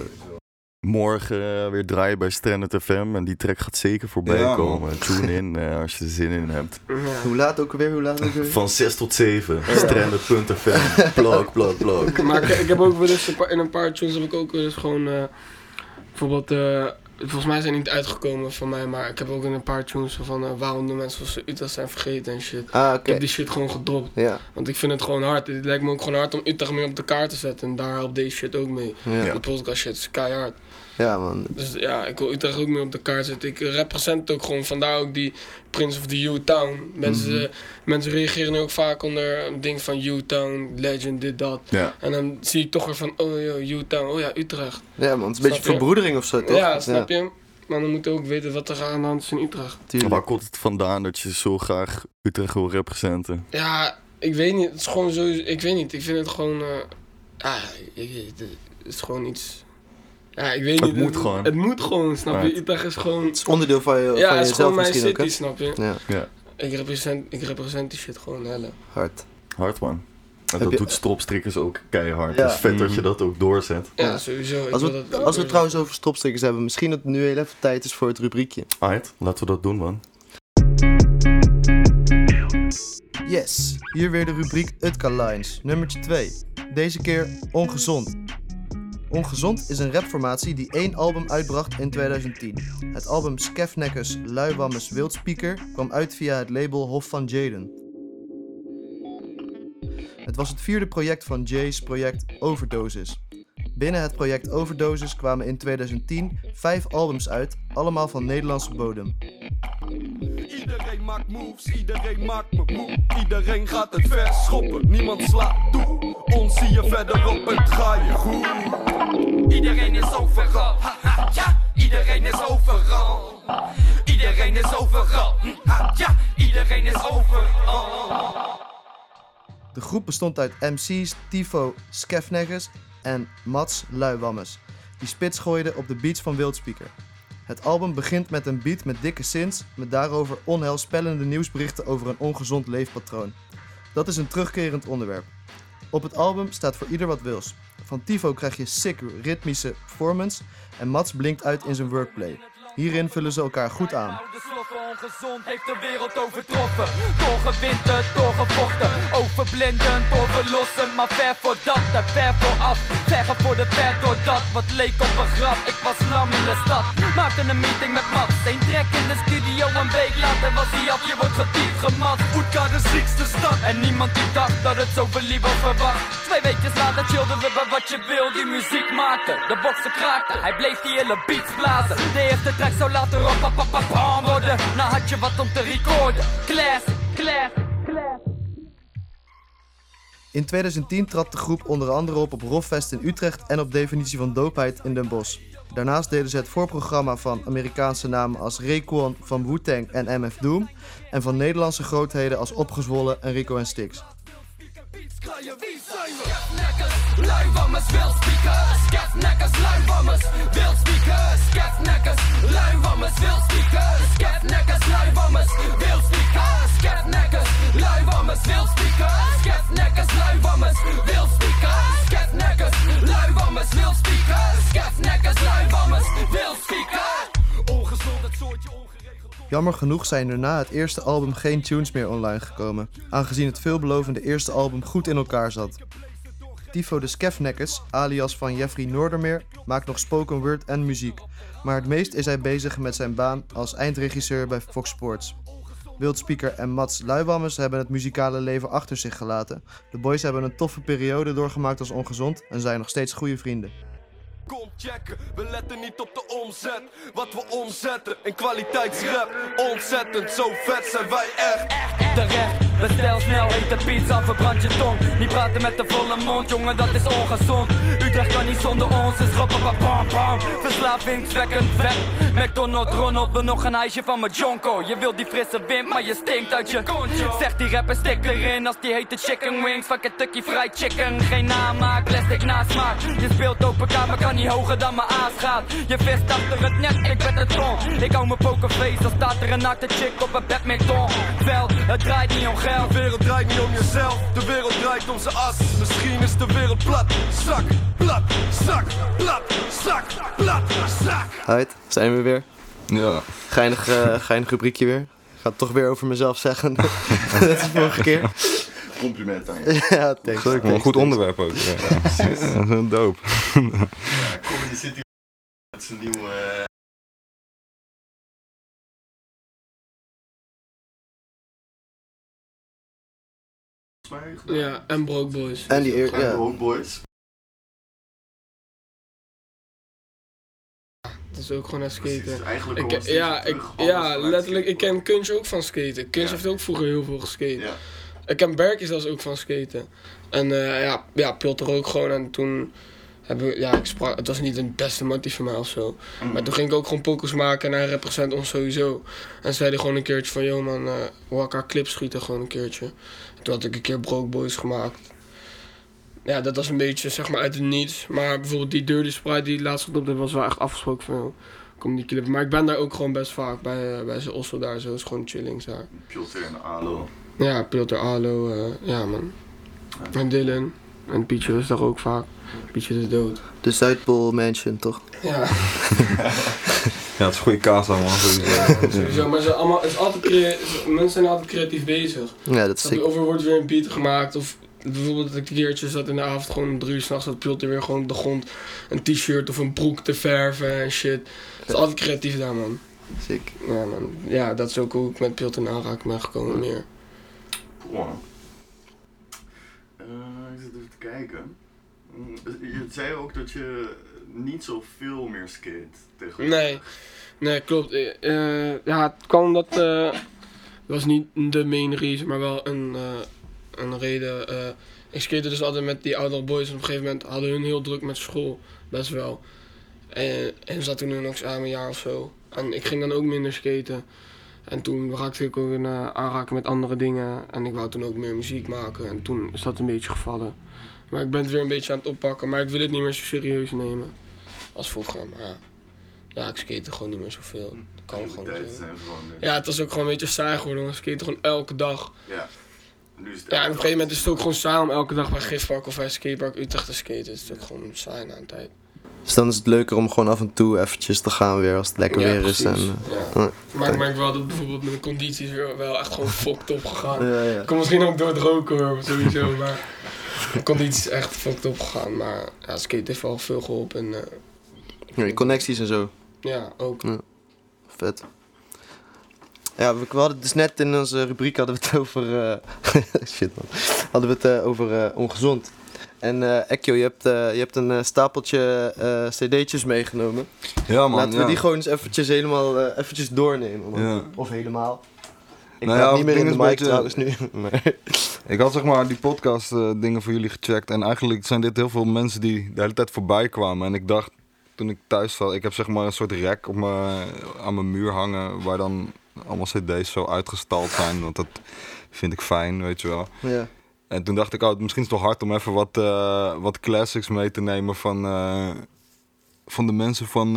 Ja, Morgen eh, weer draaien bij Stranded FM. En die track gaat zeker voorbij Ja, man. komen. Tune in eh, als je er zin in hebt. Ja. hoe laat ook weer? Hoe laat ook weer? Van 6 tot 7. Stranded.fm. Plok, plok, plok. Maar ik, ik heb ook wel eens een paar- in een paar tunes heb ik ook wel eens gewoon eh, bijvoorbeeld eh, volgens mij zijn die niet uitgekomen van mij, maar ik heb ook in een paar tunes van eh, waarom de mensen van Utrecht zijn vergeten en shit. Ah, Ik heb die shit gewoon gedropt, Ja, want ik vind het gewoon hard. Het lijkt me ook gewoon hard om Utrecht meer op de kaart te zetten en daar helpt deze shit ook mee. ja. De podcast shit is keihard. Ja, man. Dus ja, ik wil Utrecht ook meer op de kaart zetten. Ik represent het ook gewoon, vandaar ook die Prince of the U-Town. Mensen, Mhm. mensen reageren nu ook vaak onder een ding van U-Town, Legend, dit, dat. Ja. En dan zie ik toch weer van, oh yo, U-Town, oh ja, Utrecht. Ja, man. Het is een beetje verbroedering of zo, toch? Ja, snap je? Maar dan moet je ook weten wat er aan de hand is in Utrecht. Tuurlijk. Waar komt het vandaan dat je zo graag Utrecht wil representen? Ja, ik weet niet. Het is gewoon zo. Ik weet niet. Ik vind het gewoon. eh ah, ik, het is gewoon iets. Ja, ik weet Het niet. moet gewoon. Het moet gewoon, snap je? Utrecht is gewoon. Het is onderdeel van, je, Ja, van het is gewoon mijn misschien ook, city, snap je? Ja, Ja, Ik represent, ik represent die shit gewoon helle. hard. hard man. En dat je- doet stropstrikkers ook keihard. Ja. Het is vet dat Mhm. je dat ook doorzet. Ja, sowieso. Ik Als wil we, dat als we het trouwens over stopstickers hebben, misschien dat het nu heel even tijd is voor het rubriekje. Alright, laten we dat doen man. Yes, hier weer de rubriek Utka Lines, nummertje 2. Deze keer Ongezond. Ongezond is een rapformatie die één album uitbracht in 2010. Het album Skefnekkers Luiwammes Wildspeaker kwam uit via het label Hof van Jaden. Het was het vierde project van Jay's project Overdosis. Binnen het project Overdosis kwamen in 2010 vijf albums uit, allemaal van Nederlandse bodem. Iedereen maakt moves, iedereen maakt me moe. Iedereen gaat het vers schoppen, niemand slaat toe. Ons zie je verderop, het ga je goed. Iedereen is overal, ha, ha, ja. Iedereen is overal. Iedereen is overal, hm, ha, ja. Iedereen is overal. De groep bestond uit MC's, Tifo, Skefneggers en Mats Luiwammes, die spits gooiden op de beats van Wildspeaker. Het album begint met een beat met dikke synths, met daarover onheilspellende nieuwsberichten over een ongezond leefpatroon. Dat is een terugkerend onderwerp. Op het album staat voor ieder wat wils. Van Tifo krijg je sick ritmische performance en Mats blinkt uit in zijn wordplay. Hierin vullen ze elkaar goed aan. Ongezond heeft de wereld overtroffen. Doorgewinterd, doorgevochten, overblindend, doorverlossen. Maar ver voor dat en ver vooraf. Vergen voor de ver door dat wat leek op een grap. Ik was lam in de stad, maakte een meeting met Mats. Eén trek in de studio, een week later was hij af. Je wordt getiefd gemat. Oetka de ziekste stad. En niemand die dacht dat het zo verliep verwacht. Twee weken later chillden we bij wat je wil. Die muziek maakte, de boksen kraakten. Hij bleef die hele beats blazen. De eerste track zou pam worden. Nou had je wat om te recorden. Class, class, class. In 2010 trad de groep onder andere op op Roffest in Utrecht en op Definitie van Doopheid in Den Bosch. Daarnaast deden ze het voorprogramma van Amerikaanse namen als Rayquan van Wu-Tang en MF Doom en van Nederlandse grootheden als Opgezwollen en Rico en Stix luiwammers, wildspiekers, skefnekkers, luiwammers, wildspiekers, skefnekkers, luiwammers, wildspiekers, skefnekkers, luiwammers, wildspiekers, skefnekkers, luiwammers, wildspiekers, skefnekkers, luiwammers, wildspiekers, skefnekkers, luiwammers, wildspiekers, skefnekkers, luiwammers, wildspiekers. Ongezond het soortje ongeregeld. Jammer genoeg zijn er na het eerste album geen tunes meer online gekomen, aangezien het veelbelovende eerste album goed in elkaar zat. Tifo de Skefnekkers, alias van Jeffrey Noordermeer, maakt nog spoken word en muziek, maar het meest is hij bezig met zijn baan als eindregisseur bij Fox Sports. Wildspeaker en Mats Luiwammers hebben het muzikale leven achter zich gelaten. De boys hebben een toffe periode doorgemaakt als ongezond en zijn nog steeds goede vrienden. Kom checken, we letten niet op de omzet. Wat we omzetten in kwaliteitsrap. Ontzettend, zo vet zijn wij echt. Bestel snel hete pizza, verbrand je tong. Niet praten met de volle mond, jongen dat is ongezond. Utrecht kan niet zonder ons, is roppen bam bam. Verslavingswekkend vet. McDonald's, Ronald wil nog een ijsje van mijn jonko. Je wilt die frisse wind, maar je stinkt uit je Zegt die rapper stik erin als die hete chicken wings. Van Kentucky Fried Chicken, geen namaak, plastic nasmaak. Je speelt open kamer, kan niet hoger dan mijn aas gaat. Je vist achter het net, ik ben het ton Ik hou mijn pokerface, dan staat er een naakte chick op een badminton. Veld, het draait niet om geld De wereld draait niet om jezelf, de wereld draait om zijn as. Misschien is de wereld plat. Zak, plat, zak, plat, zak, plat, zak. Heid, zijn we weer. Ja. Geinig, eh, geinig rubriekje weer. Ik ga het toch weer over mezelf zeggen. Net als de vorige keer. Compliment aan je. ja, thanks. Zeker. Een goed onderwerp ook. Ja, ja. ja dope. Comedy City met zijn nieuwe... mij gedaan. Ja, en Broke Boys. En die eer, ja. Rock Boys. Dat is ook gewoon naar skaten. eigenlijk Ik, ja, ik, ja, letterlijk. Ik ken Kunch ook van skaten. Kunch Ja. heeft ook vroeger heel veel geskate. Ja. Ik ken Berkie zelfs ook van skaten. En eh, ja, ja, Pilter ook gewoon. En toen hebben we, ja, ik sprak, het was niet een beste motief voor mij of zo. Maar toen ging ik ook gewoon pokers maken en hij represent ons sowieso. En zei hij gewoon een keertje van, yo man, eh we elkaar clips schieten gewoon een keertje. Toen had ik een keer Broke Boys gemaakt. Ja, dat was een beetje zeg maar uit het niets. Maar bijvoorbeeld die Dirty Sprite die laatst op dat was wel echt afgesproken van, yo, kom die clip. Maar ik ben daar ook gewoon best vaak bij, eh, bij zijn Osso daar zo, is gewoon chillings daar. Pilter en Alo. Ja, Pilter Alo, eh, ja man. En Dylan. En Pietje is daar ook vaak. Pietje is dood. De Zuidpool Mansion, toch? Ja, Ja, het is goede kaas allemaal. sowieso. sowieso. Maar ze allemaal, het is altijd crea- mensen zijn altijd creatief bezig. Ja, dat is sick. over wordt weer een beat gemaakt. Of bijvoorbeeld dat ik een keertje zat in de avond gewoon om drie uur s'nachts dat Pilter weer gewoon op de grond een t-shirt of een broek te verven en shit. Het is altijd creatief daar man. Sick. Ja man. Ja, dat is ook hoe ik met Pilter in aanraking ben gekomen meer. Wow. Eh, ik zit even te kijken. Je zei ook dat je niet zoveel meer skate. Nee, nee, klopt. Eh, eh, ja, het kwam omdat. eh, was niet de main reason, maar wel een, een reden. ik skate dus altijd met die oudere boys en op een gegeven moment hadden hun heel druk met school, best wel. En, en zat toen nog samen een jaar of zo. En ik ging dan ook minder skaten. En toen raakte ik ook in aanraking met andere dingen. En ik wou toen ook meer muziek maken. En toen is dat een beetje gevallen. Maar ik ben het weer een beetje aan het oppakken. Maar ik wil het niet meer zo serieus nemen. Als vroeger. Maar ja, ja ik skate gewoon niet meer zoveel. Dat kan gewoon zijn. Ja, het was ook gewoon een beetje saai geworden. want Ik skate gewoon elke dag. Ja. Nu is het Ja, en op een gegeven moment is het ook gewoon saai om elke dag bij Gifpark of bij Skatepark Utrecht te skaten. Het is ook gewoon saai na een tijd. Dus dan is het leuker om gewoon af en toe eventjes te gaan weer als het lekker Ja, weer is. En, eh, Ja. Maar ik merk wel dat bijvoorbeeld mijn conditie is weer wel echt gewoon fucked op gegaan. ja, ja. Komt misschien ook door het roken hoor, sowieso. Maar conditie is echt fucked op gegaan. Maar ja, skate heeft wel veel geholpen. En, eh, Ja, die connecties en zo. ja, ook. Vet. Ja, we, we hadden dus net in onze rubriek hadden we het over. eh, shit man. Hadden we het eh, over eh, ongezond. En eh Ekjo, je hebt, eh, je hebt een stapeltje eh, cd'tjes meegenomen. Ja, man. Laten we ja. die gewoon eens eventjes helemaal eventjes doornemen. Man. Ja. Of helemaal. Ik Nou ja, niet meer in de mic trouwens nu. Maar, Ik had zeg maar die podcast eh, dingen voor jullie gecheckt. En eigenlijk zijn dit heel veel mensen die de hele tijd voorbij kwamen. En ik dacht, toen ik thuis zat, ik heb zeg maar een soort rek op mijn, aan mijn muur hangen. Waar dan allemaal cd's zo uitgestald zijn. Want dat vind ik fijn, weet je wel. ja. En toen dacht ik, oh, misschien is het toch hard om even wat, eh, wat classics mee te nemen van, eh, van de mensen van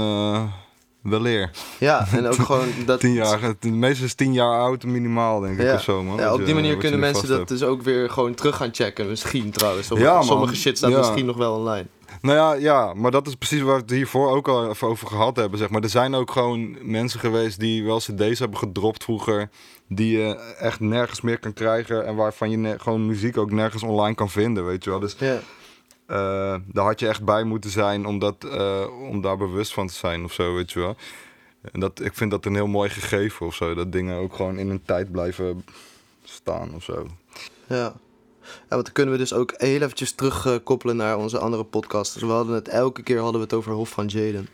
Weleer. ja, en ook gewoon dat. Tien jaar, het meeste is tien jaar oud minimaal, denk ik, Ja. of zo, man. Ja, op die manier je kunnen mensen dat hebt. dus ook weer gewoon terug gaan checken. Misschien trouwens. Sommige, Ja, sommige shit staat misschien nog wel online. Nou ja, ja, maar dat is precies waar we het hiervoor ook al even over gehad hebben. Zeg maar. Er zijn ook gewoon mensen geweest die wel cd's hebben gedropt vroeger. Die je echt nergens meer kan krijgen. En waarvan je gewoon muziek ook nergens online kan vinden, weet je wel. Dus Ja. Eh, daar had je echt bij moeten zijn om, dat, eh, om daar bewust van te zijn of zo, weet je wel. En dat, ik vind dat een heel mooi gegeven of zo. Dat dingen ook gewoon in een tijd blijven staan of zo. Ja. Ja, want dan kunnen we dus ook heel eventjes terugkoppelen naar onze andere podcasts. Dus we hadden het elke keer hadden we het over Hof van Jaden.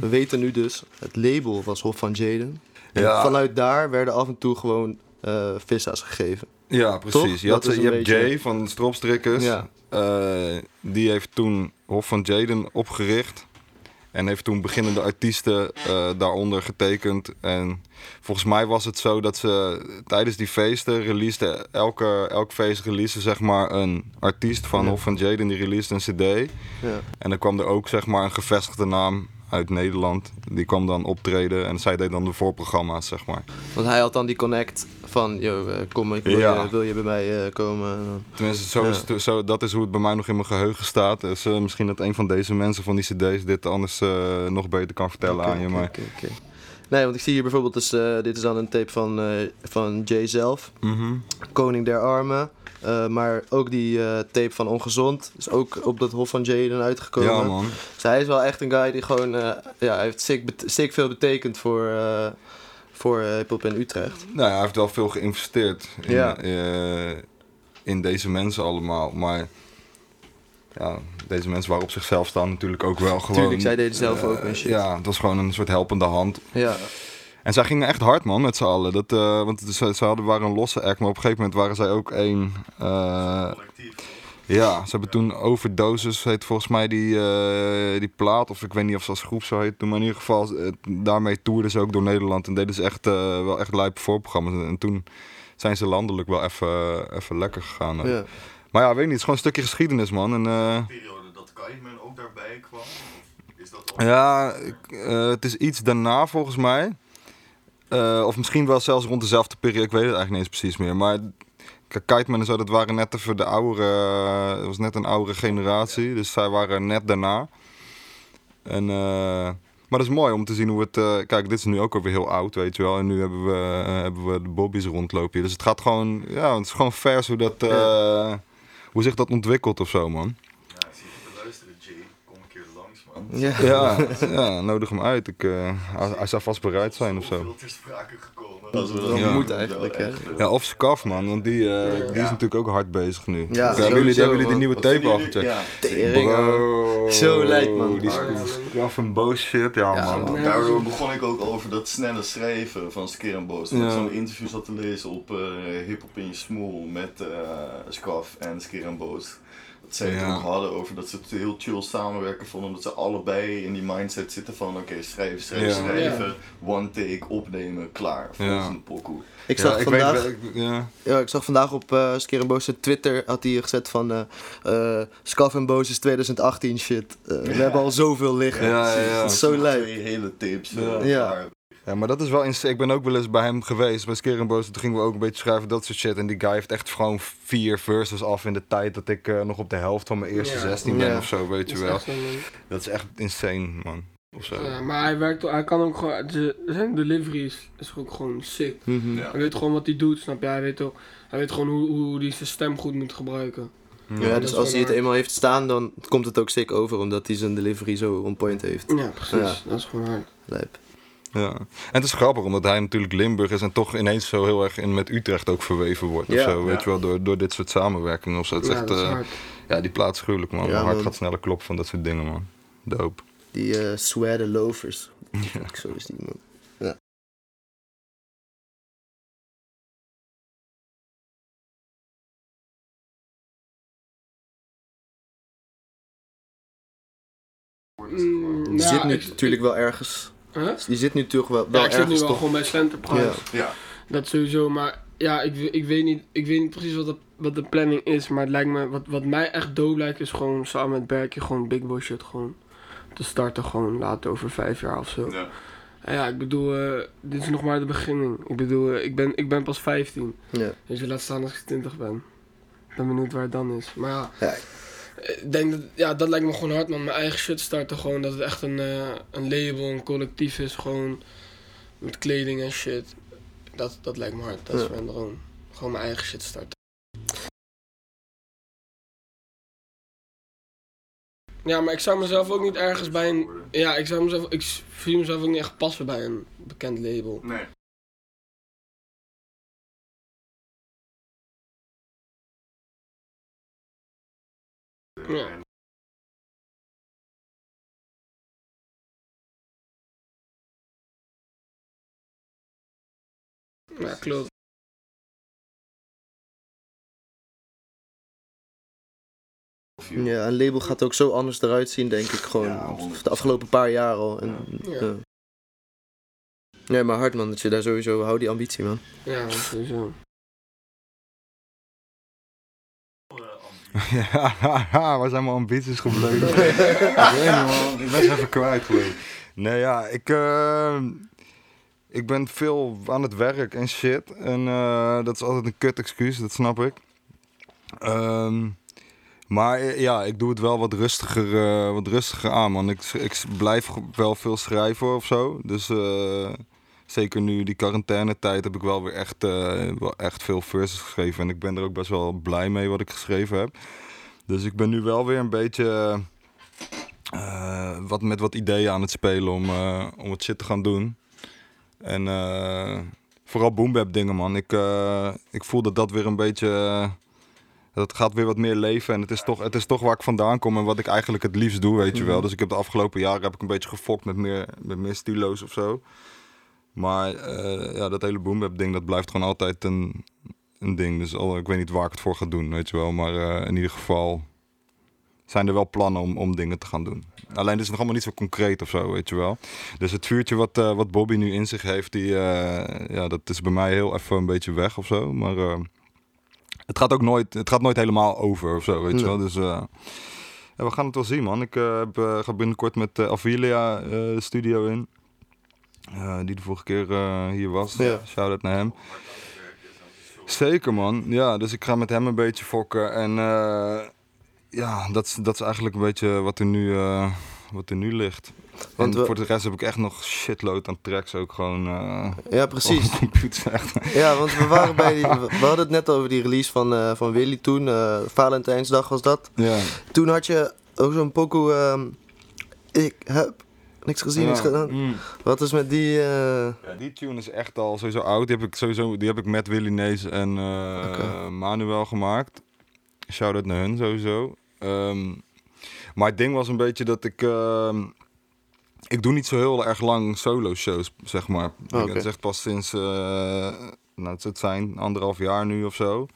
We weten nu dus, het label was Hof van Jaden. En Ja. vanuit daar werden af en toe gewoon eh vissa's gegeven. Ja, precies. Toch? Je, had, is je hebt beetje- Jay van Stropstrikkers. Ja. Eh, die heeft toen Hof van Jaden opgericht. En heeft toen beginnende artiesten eh, daaronder getekend. En volgens mij was het zo dat ze tijdens die feesten releaseden... Elke, elk feest release zeg maar een artiest van Ja. Hof van Jaden. Die released een cd. Ja. En dan kwam er ook zeg maar een gevestigde naam uit Nederland. Die kwam dan optreden en zij deed dan de voorprogramma's zeg maar. Want hij had dan die connect van, yo, eh, kom, ik wil, Ja. je, wil je bij mij eh, komen? Tenminste, zo Ja. is het, zo, dat is hoe het bij mij nog in mijn geheugen staat. Dus misschien dat een van deze mensen van die cd's dit anders nog beter kan vertellen aan je. Maar oké. Nee, want ik zie hier bijvoorbeeld, dus, dit is dan een tape van, van Jay zelf, Mhm. Koning der Armen. Eh, maar ook die eh, tape van Ongezond is ook op dat Hof van Jaden uitgekomen. ja man. Dus hij is wel echt een guy die gewoon, eh, ja, hij heeft sick, sick veel betekend voor, voor hip-hop in Utrecht. Nou ja, hij heeft wel veel geïnvesteerd in, Ja. in deze mensen allemaal. Maar ja, deze mensen waren op zichzelf staan natuurlijk ook wel gewoon... Tuurlijk, zij deden zelf ook een shit. Ja, het was gewoon een soort helpende hand. Ja, En zij gingen echt hard, man, met z'n allen. Dat, eh, want ze, ze hadden, waren een losse act, maar op een gegeven moment waren zij ook één. eh, ja, ze hebben toen Overdoses, heet volgens mij die, eh, die plaat. Of ik weet niet of ze als groep zo heet. toen, Maar in ieder geval, daarmee toerden ze ook door Nederland. En deden ze echt, eh, wel echt lijpe voorprogramma's. En toen zijn ze landelijk wel even, even lekker gegaan. ja. Maar ja, weet niet, het is gewoon een stukje geschiedenis, man. En, eh, periode dat Kaiman ook daarbij kwam? Is dat al... Ja, ik- eh, het is iets daarna volgens mij. Eh, of misschien wel zelfs rond dezelfde periode, ik weet het eigenlijk niet eens precies meer. Maar kijk, Kiteman en zo, dat waren net even de oudere, eh, het was net een oudere generatie. Dus zij waren net daarna. En, eh, maar dat is mooi om te zien hoe het, eh, kijk, dit is nu ook alweer heel oud, weet je wel. En nu hebben we, eh, hebben we de Bobby's rondlopen hier. Dus het gaat gewoon, ja, het is gewoon vers hoe dat, eh, hoe zich dat ontwikkelt of zo, man. Ja, ik zie je te luisteren, Jay. Kom een Ja. Ja, ja nodig hem uit. Ik, eh, hij, hij zou vast bereid zijn of zo. Veel ter sprake gekomen. Dat Ja. moet eigenlijk, hè. Ja, of Skaf, man, want die, eh, die is natuurlijk ook hard bezig nu. Ja, hebben, jullie, hebben jullie de nieuwe tape al gecheckt? Ja. Tering, hoor. Bro, Zo lijp, man. Die Skaf en boos shit, ja, Ja, man. man. Daardoor begon ik ook over dat snelle schrijven van Skir en Boos. Dat Ja. ik zo'n interview zat te lezen op eh Hip Hop in je Smoel met eh Skaf en Skir en Boos. Dat zij het Ja. ook hadden over dat ze het heel chill samenwerken vonden. Dat ze allebei in die mindset zitten van oké, schrijven, schrijven, Ja. schrijven. One take, opnemen, klaar. Volgende pokoe. Ik zag Ja, ik vandaag... weet, ik- ja. Ja, ik zag vandaag op uh, Skerenboos Twitter had hij gezet van eh eh Scaf en Boos is 2018 shit. Eh, We hebben al zoveel liggen. Ja, ja, ja. Dat is zo lijp. Twee hele tips. Ja. Ja. maar dat is wel ins- Ik ben ook wel eens bij hem geweest, bij Skir en Boos. Toen gingen we ook een beetje schrijven, dat soort shit. En die guy heeft echt gewoon vier verses af in de tijd dat ik eh, nog op de helft van mijn eerste Ja. 16 ben Ja. of zo, weet Dat je is wel. Dat is echt insane, man. Of zo. Ja, maar hij werkt, hij kan ook gewoon, de- zijn delivery is, ook gewoon sick. Mhm. Ja. Hij weet gewoon wat hij doet, snap je? Hij weet, ook, hij weet gewoon hoe, hoe hij zijn stem goed moet gebruiken. Ja, dus als hij het eenmaal heeft staan, dan komt het ook sick over, omdat hij zijn delivery zo on point heeft. Ja, precies. Dat is gewoon hard. Lijp. Ja. En het is grappig, omdat hij natuurlijk Limburg is en toch ineens zo heel erg in met Utrecht ook verweven wordt. Ja, of zo, weet ja. je wel, door, door dit soort samenwerkingen of zo. Het is echt, dat is eh, ja, die plaats gruwelijk, man. Ja, Mijn hart gaat sneller kloppen van dat soort dingen, man. Dope. Die eh sweater loafers. Zo is die man. Ja. Mm, Die nou, zit nu ik- natuurlijk wel ergens. Huh? Die zit nu toch wel, wel Ja, ik zit nu wel toch. gewoon bij Centerprise. Ja. Ja. Dat sowieso, maar ja, ik, ik, weet niet, ik weet niet precies wat de, wat de planning is. Maar het lijkt me, wat, wat mij echt dope lijkt, is gewoon samen met Berkje gewoon Big Boy shit gewoon te starten. Gewoon later over vijf jaar of zo. Ja. En ja, ik bedoel, eh, dit is nog maar de beginning. Ik bedoel, eh, ik, ben, ik ben pas 15. Ja. Dus je laat staan als ik 20 ben. Ik ben benieuwd waar het dan is. Maar ja, Ja. Ik denk dat, ja, dat lijkt me gewoon hard, man. Mijn eigen shit starten gewoon. Dat het echt een, eh, een label, een collectief is. Gewoon met kleding en shit. Dat, dat lijkt me hard. Dat is mijn droom. Gewoon mijn eigen shit starten. Ja, maar ik zou mezelf ook niet ergens bij een... Ja, ik zou mezelf... Ik zie mezelf ook niet echt passen bij een bekend label. Nee. Ja. Ja, klopt. Ja, een label gaat ook zo anders eruit zien, denk ik. Gewoon de afgelopen paar jaar al. En, Ja. ja. Nee, maar hard man, dat je daar sowieso... Hou die ambitie, man. Ja, sowieso. Ja, waar zijn mijn ambities gebleven? ik. Ik ben ze even kwijt gebleven. Nee, ja, ik, eh, ik ben veel aan het werk en shit. En eh, dat is altijd een kut excuus, dat snap ik. Ehm, maar eh, ja, ik doe het wel wat rustiger, wat rustiger aan, man. Ik, ik blijf wel veel schrijven of zo. Dus zeker nu die quarantainetijd heb ik wel weer echt, eh, wel echt veel verses geschreven. En ik ben er ook best wel blij mee wat ik geschreven heb. Dus ik ben nu wel weer een beetje eh, wat, met wat ideeën aan het spelen om, eh, om wat shit te gaan doen. En vooral boombap dingen, man. Ik, ik voel dat dat weer een beetje... dat gaat weer wat meer leven. En het is, toch, het is toch waar ik vandaan kom en wat ik eigenlijk het liefst doe, weet je wel. Dus ik heb de afgelopen jaren heb ik een beetje gefokt met meer, met meer stilo's of zo. Maar eh, ja, dat hele boombap ding, dat blijft gewoon altijd een, een ding. Dus al, ik weet niet waar ik het voor ga doen, weet je wel. Maar eh, in ieder geval zijn er wel plannen om, om dingen te gaan doen. Alleen het is nog allemaal niet zo concreet of zo, weet je wel. Dus het vuurtje wat, eh, wat Bobby nu in zich heeft, die, ja, dat is bij mij heel even een beetje weg of zo. Maar het, gaat ook nooit, het gaat nooit helemaal over of zo, weet je wel. Dus ja, we gaan het wel zien, man. Ik heb, ga binnenkort met uh, Avilia studio in. Eh, die de vorige keer eh, hier was. Ja. Shout-out naar hem. Zeker man, ja, dus ik ga met hem een beetje fokken en eh, ja, dat is, dat is eigenlijk een beetje wat er nu, wat er nu ligt. Want we- voor de rest heb ik echt nog shitload aan tracks ook gewoon. Ja, precies. de computer echt. Ja, want we waren bij die, we hadden het net over die release van, van Willy toen. Valentijnsdag was dat. Ja. Toen had je ook zo'n pokoe... ehm, ik heb niks gezien, niks gedaan. Mm. Wat is met die... eh, Ja, die tune is echt al sowieso oud. Die heb ik, sowieso, die heb ik met Willy Nees en eh. Manuel gemaakt. Shout-out naar hun sowieso. Ehm, maar het ding was een beetje dat ik... ehm, ik doe niet zo heel erg lang solo shows, zeg maar. Oh. Het is echt pas sinds... eh, nou, het zijn anderhalf jaar nu of zo.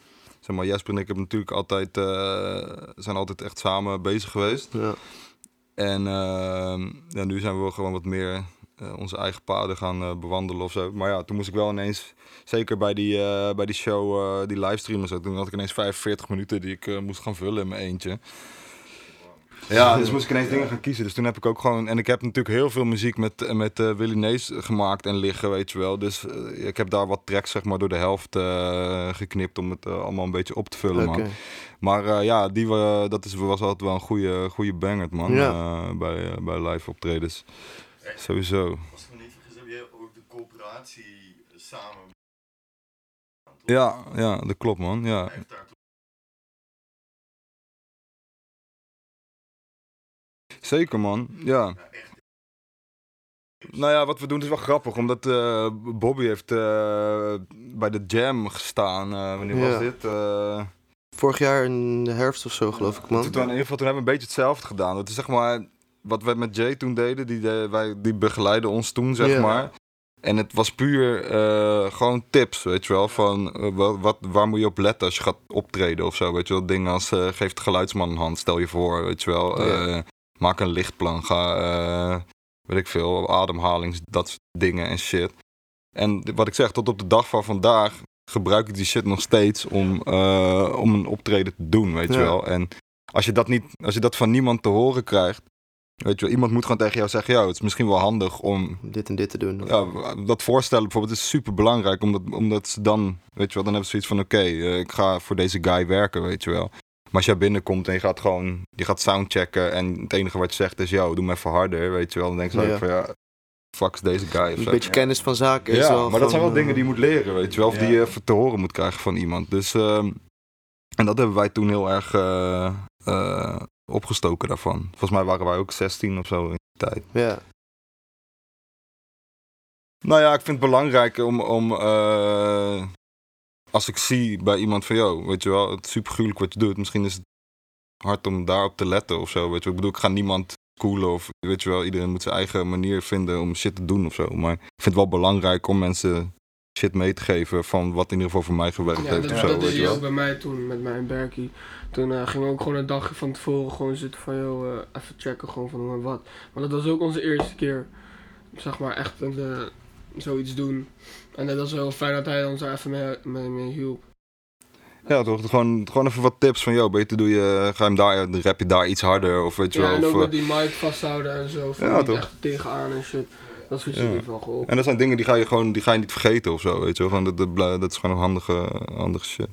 Zeg maar, Jesper en ik hebben natuurlijk altijd... eh, zijn altijd echt samen bezig geweest. ja. En ehm, nu zijn we gewoon wat meer eh, onze eigen paden gaan eh, bewandelen of zo. Maar ja, toen moest ik wel ineens, zeker bij die, eh, bij die show, die livestream en zo, toen had ik ineens 45 minuten die ik moest gaan vullen in mijn eentje. Ja, dus moest ik ineens dingen gaan kiezen. Dus toen heb ik ook gewoon... En ik heb natuurlijk heel veel muziek met, met eh, Willy Nees gemaakt en liggen, weet je wel. Dus ik heb daar wat tracks, zeg maar, door de helft geknipt om het allemaal een beetje op te vullen, man. Maar eh, ja, die wa- dat is, was altijd wel een goede, goede banger, man. Ja. eh, bij, eh, bij live optredens. Sowieso. Als ik me niet vergis, heb je ook de coöperatie samen. Ja, ja, dat klopt, man. Ja. Zeker, man. Ja. Nou ja, wat we doen is wel grappig, omdat eh, Bobby heeft eh, bij de Jam gestaan. eh, wanneer Ja. was dit? Vorig jaar in de herfst of zo, geloof ik, man. Toen, in ieder geval, toen hebben we een beetje hetzelfde gedaan. Dat is zeg maar wat we met Jay toen deden. Die, de- wij, die begeleiden ons toen, zeg maar. En het was puur eh, gewoon tips, weet je wel. Van eh, wat, waar moet je op letten als je gaat optreden of zo. Weet je wel, dingen als eh, geef de geluidsman een hand, stel je voor, weet je wel. Maak een lichtplan, ga, weet ik veel, ademhalings, dat soort dingen en shit. En wat ik zeg, tot op de dag van vandaag gebruik ik die shit nog steeds om, eh, om een optreden te doen, weet je wel. En als je, dat niet, als je dat van niemand te horen krijgt, weet je wel, iemand moet gewoon tegen jou zeggen, ja, het is misschien wel handig om Dit en dit te doen. ja, dat voorstellen bijvoorbeeld is super belangrijk, omdat, omdat ze dan, weet je wel, dan hebben ze zoiets van, oké, eh, ik ga voor deze guy werken, weet je wel. Maar als jij binnenkomt en je gaat gewoon, je gaat soundchecken en het enige wat je zegt is, yo, doe me even harder, weet je wel. Dan denk je Ja. van, ja, fuck is deze guy Een beetje kennis van zaken is Ja, maar dat zijn wel dingen die je moet leren, weet je wel. Of die je even te horen moet krijgen van iemand. Dus, ehm, en dat hebben wij toen heel erg eh, eh, opgestoken daarvan. Volgens mij waren wij ook 16 of zo in die tijd. Ja, Nou ja, ik vind het belangrijk om, om eh, als ik zie bij iemand van, yo, weet je wel, het is super gruwelijk wat je doet. Misschien is het hard om daarop te letten of zo, weet je wel. Ik bedoel, ik ga niemand schoolen of, weet je wel, iedereen moet zijn eigen manier vinden om shit te doen of zo. Maar ik vind het wel belangrijk om mensen shit mee te geven van wat in ieder geval voor mij gewerkt Ja, heeft dat, of zo, dat is ook bij mij toen, met mij en Berkie. Toen eh, gingen we ook gewoon een dagje van tevoren gewoon zitten van, joh, eh, even checken gewoon van wat. Maar dat was ook onze eerste keer, zeg maar, echt een, eh, zoiets doen. En dat was wel fijn dat hij ons daar even mee, mee, mee hielp. Ja, toch? Gewoon, gewoon even wat tips van, yo, beter doe je, ga je hem daar, dan rap je daar iets harder of weet je Ja, wel. en ook of, met eh, die mic vasthouden en zo. Van Ja, toch? echt tegenaan en shit. Dat shit Ja. heeft wel geholpen. En dat zijn dingen die ga je gewoon die ga je niet vergeten of zo, weet je wel. Gewoon, dat, dat, is gewoon een handige, handige shit.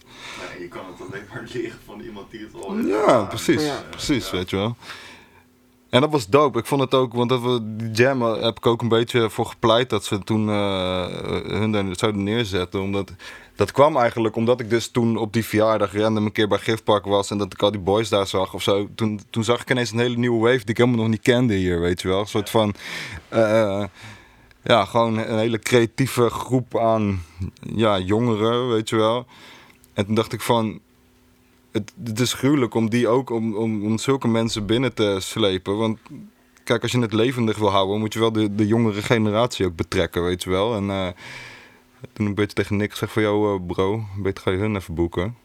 je kan het alleen maar leren van iemand die het al Ja, precies. Ja. Precies, weet je wel. En dat was dope. Ik vond het ook, want dat we, die jam eh, heb ik ook een beetje voor gepleit dat ze toen eh, hun daar zouden neerzetten. Omdat, dat kwam eigenlijk omdat ik dus toen op die verjaardag random een keer bij Giftpark was en dat ik al die boys daar zag of zo. Toen, toen zag ik ineens een hele nieuwe wave die ik helemaal nog niet kende hier, weet je wel. Een soort van, eh, ja, gewoon een hele creatieve groep aan ja, jongeren, weet je wel. En toen dacht ik van, het, het is gruwelijk om die ook, om, om, om zulke mensen binnen te slepen. Want kijk, als je het levendig wil houden, moet je wel de, de jongere generatie ook betrekken, weet je wel. En eh, toen een beetje tegen Nick gezegd van, yo eh, bro, beter ga je hun even boeken.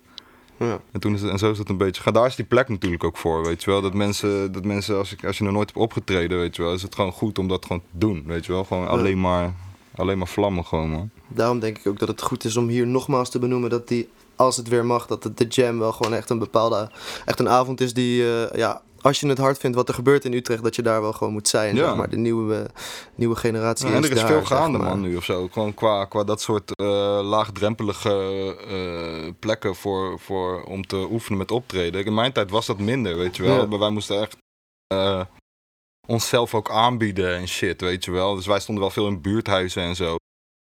ja. En, toen is het, en zo is het een beetje. Ga, daar is die plek natuurlijk ook voor, weet je wel. Dat mensen, dat mensen als, ik, als je nog nooit hebt opgetreden, weet je wel, is het gewoon goed om dat gewoon te doen, weet je wel. Gewoon alleen maar, alleen maar vlammen gewoon, man. Daarom denk ik ook dat het goed is om hier nogmaals te benoemen dat die, als het weer mag, dat de jam wel gewoon echt een bepaalde, echt een avond is die, eh, ja, als je het hard vindt wat er gebeurt in Utrecht, dat je daar wel gewoon moet zijn. Ja. Zeg maar. De nieuwe, nieuwe generatie Ja, en is er is daar, veel gaande, man, nu of zo. Gewoon qua, qua dat soort eh, laagdrempelige eh, plekken voor, voor, om te oefenen met optreden. In mijn tijd was dat minder, weet je wel. Ja. Maar wij moesten echt onszelf ook aanbieden en shit, weet je wel. Dus wij stonden wel veel in buurthuizen en zo.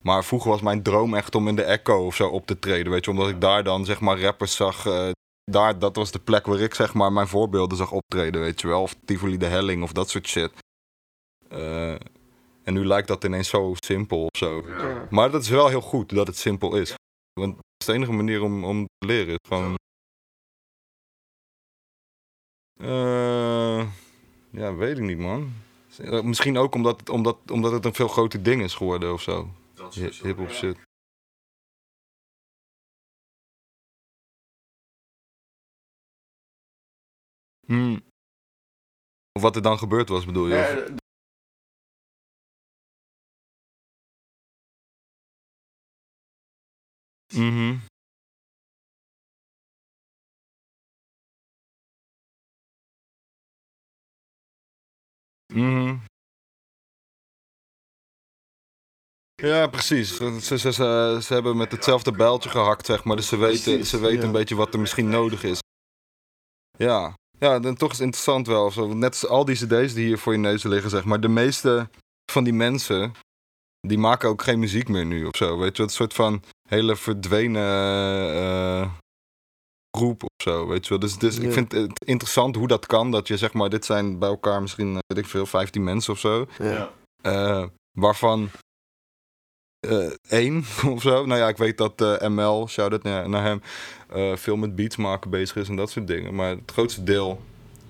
Maar vroeger was mijn droom echt om in de Echo of zo op te treden, weet je. Omdat ik daar dan, zeg maar, rappers zag... eh, daar, dat was de plek waar ik, zeg maar, mijn voorbeelden zag optreden, weet je wel. Of Tivoli de Helling of dat soort shit. Eh, en nu lijkt dat ineens zo simpel of zo. Ja. Maar dat is wel heel goed dat het simpel is. Want het is de enige manier om, om te leren. Is gewoon... Eh, ja, weet ik niet, man. Misschien ook omdat het, omdat, omdat het een veel groter ding is geworden of zo. Hi- Hip-hop shit. Hmm. Of wat er dan gebeurd was, bedoel je? Mhm. Mhm. Ja, precies. Ze, ze, ze, ze hebben met hetzelfde bijltje gehakt, zeg maar. Dus ze weten, Precies, ze weten ja. een beetje wat er misschien nodig is. Ja. Ja, dan toch is het interessant wel. Zo, net als al die cd's die hier voor je neus liggen, zeg maar. De meeste van die mensen, die maken ook geen muziek meer nu of zo. Weet je, het soort van hele verdwenen eh, groep of zo, weet je wel. Dus, dus Ja. ik vind het interessant hoe dat kan. Dat je zeg maar, dit zijn bij elkaar misschien, eh, weet ik veel, 15 mensen of zo. Ja. Eh, waarvan één of zo. Nou ja, ik weet dat eh, ML, shout-out naar, naar hem, eh, veel met beats maken bezig is en dat soort dingen. Maar het grootste deel,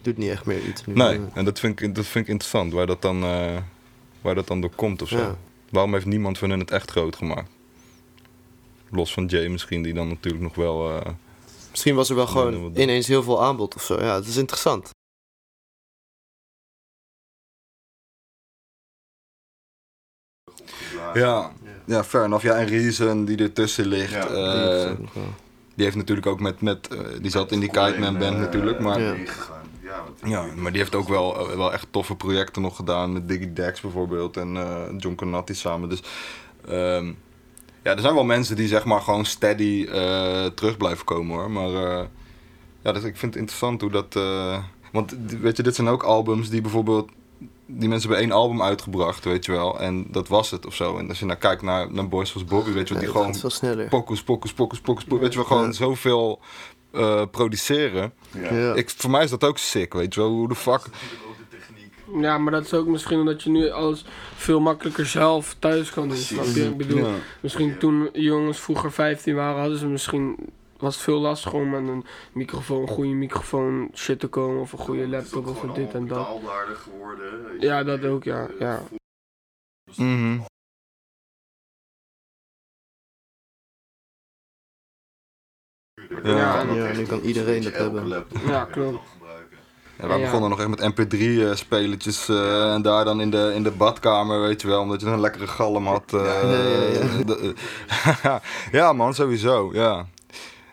Doet niet echt meer iets nu. nee. En dat vind ik, dat vind ik interessant, waar dat dan, eh, waar dat dan door komt of zo. Ja. Waarom heeft niemand van hen het echt groot gemaakt? Los van Jay misschien, die dan natuurlijk nog wel... eh, Misschien was er wel gewoon ineens heel veel aanbod of zo. Ja, het is interessant. ja, ja, fair enough. Ja, en Reason die ertussen ligt. Ja, eh, Die heeft natuurlijk ook met... met eh, die zat in die Kite Man band natuurlijk, maar... Ja. Ja, maar die heeft ook wel, eh, wel echt toffe projecten nog gedaan. Met Diggy Dex bijvoorbeeld en eh, John Canatti samen. Dus ehm, ja, er zijn wel mensen die zeg maar gewoon steady eh, terug blijven komen hoor. Maar eh, ja, dus ik vind het interessant hoe dat... eh, want weet je, dit zijn ook albums die bijvoorbeeld... Die mensen hebben één album uitgebracht, weet je wel. En dat was het of zo. En als je nou kijkt naar, naar Boys was Bobby, weet je wel, die gewoon gaat veel sneller. pokus, pokus, pokus, pokus, pokus, weet je wel, gewoon Ja. zoveel eh, produceren. Ja. Ik, voor mij is dat ook sick, weet je wel. Hoe de fuck... Ja, maar dat is ook misschien omdat je nu alles veel makkelijker zelf thuis kan doen. Snap je? Ik bedoel, Ja. misschien toen jongens vroeger 15 waren, hadden ze misschien. Was het veel lastiger om met een microfoon, een goede microfoon shit te komen of een goede laptop of dit en dat. geworden. Ja, dat ook, ja. ja. Mhm. Ja, Ja, nu kan iedereen dat hebben. Ja, klopt. Ja, wij Ja. begonnen nog echt met mp3-spelertjes eh, en daar dan in de, in de badkamer, weet je wel, omdat je een lekkere galm had. eh, Ja, ja, eh, ja, man, sowieso, ja.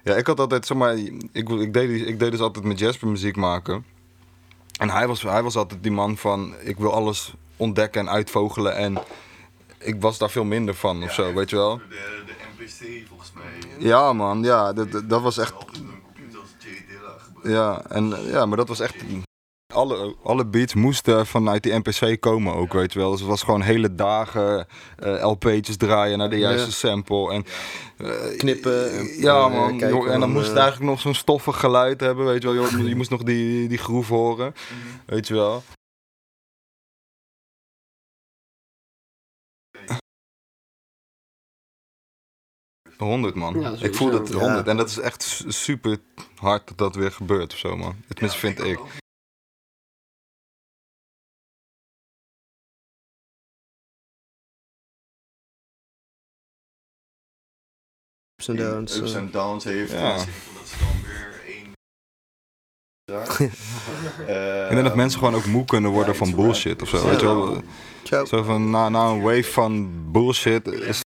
Ja, ik had altijd, zeg maar, ik, ik, deed, ik deed dus altijd met Jasper muziek maken. En hij was, hij was altijd die man van, ik wil alles ontdekken en uitvogelen en ik was daar veel minder van of zo, weet je wel. De, de MPC volgens mij. Ja, man, ja, dat, dat- was echt. Ja, en, ja, maar dat was echt. Alle, alle beats moesten vanuit die NPC komen ook, weet je wel. Dus het was gewoon hele dagen eh, LP'tjes draaien naar de juiste Ja. sample. En, eh, Knippen en- ja, man. kijken joh, en dan moest het eh, eigenlijk nog zo'n stoffig geluid hebben, weet je wel. Je, je moest nog die, die groove horen, weet je wel. Honderd man. Ja, ik voel dat sowieso. 100 Ja. en dat is echt su- super hard dat dat weer gebeurt of zo man. Tenminste vind ik. Ups en downs. Ups eh. en downs heeft. Ja. Dat ze dan weer één. Eh, Ik denk dat mensen gewoon ook moe kunnen worden van bullshit of zo. Weet je wel? Zo van na, na een wave van bullshit is,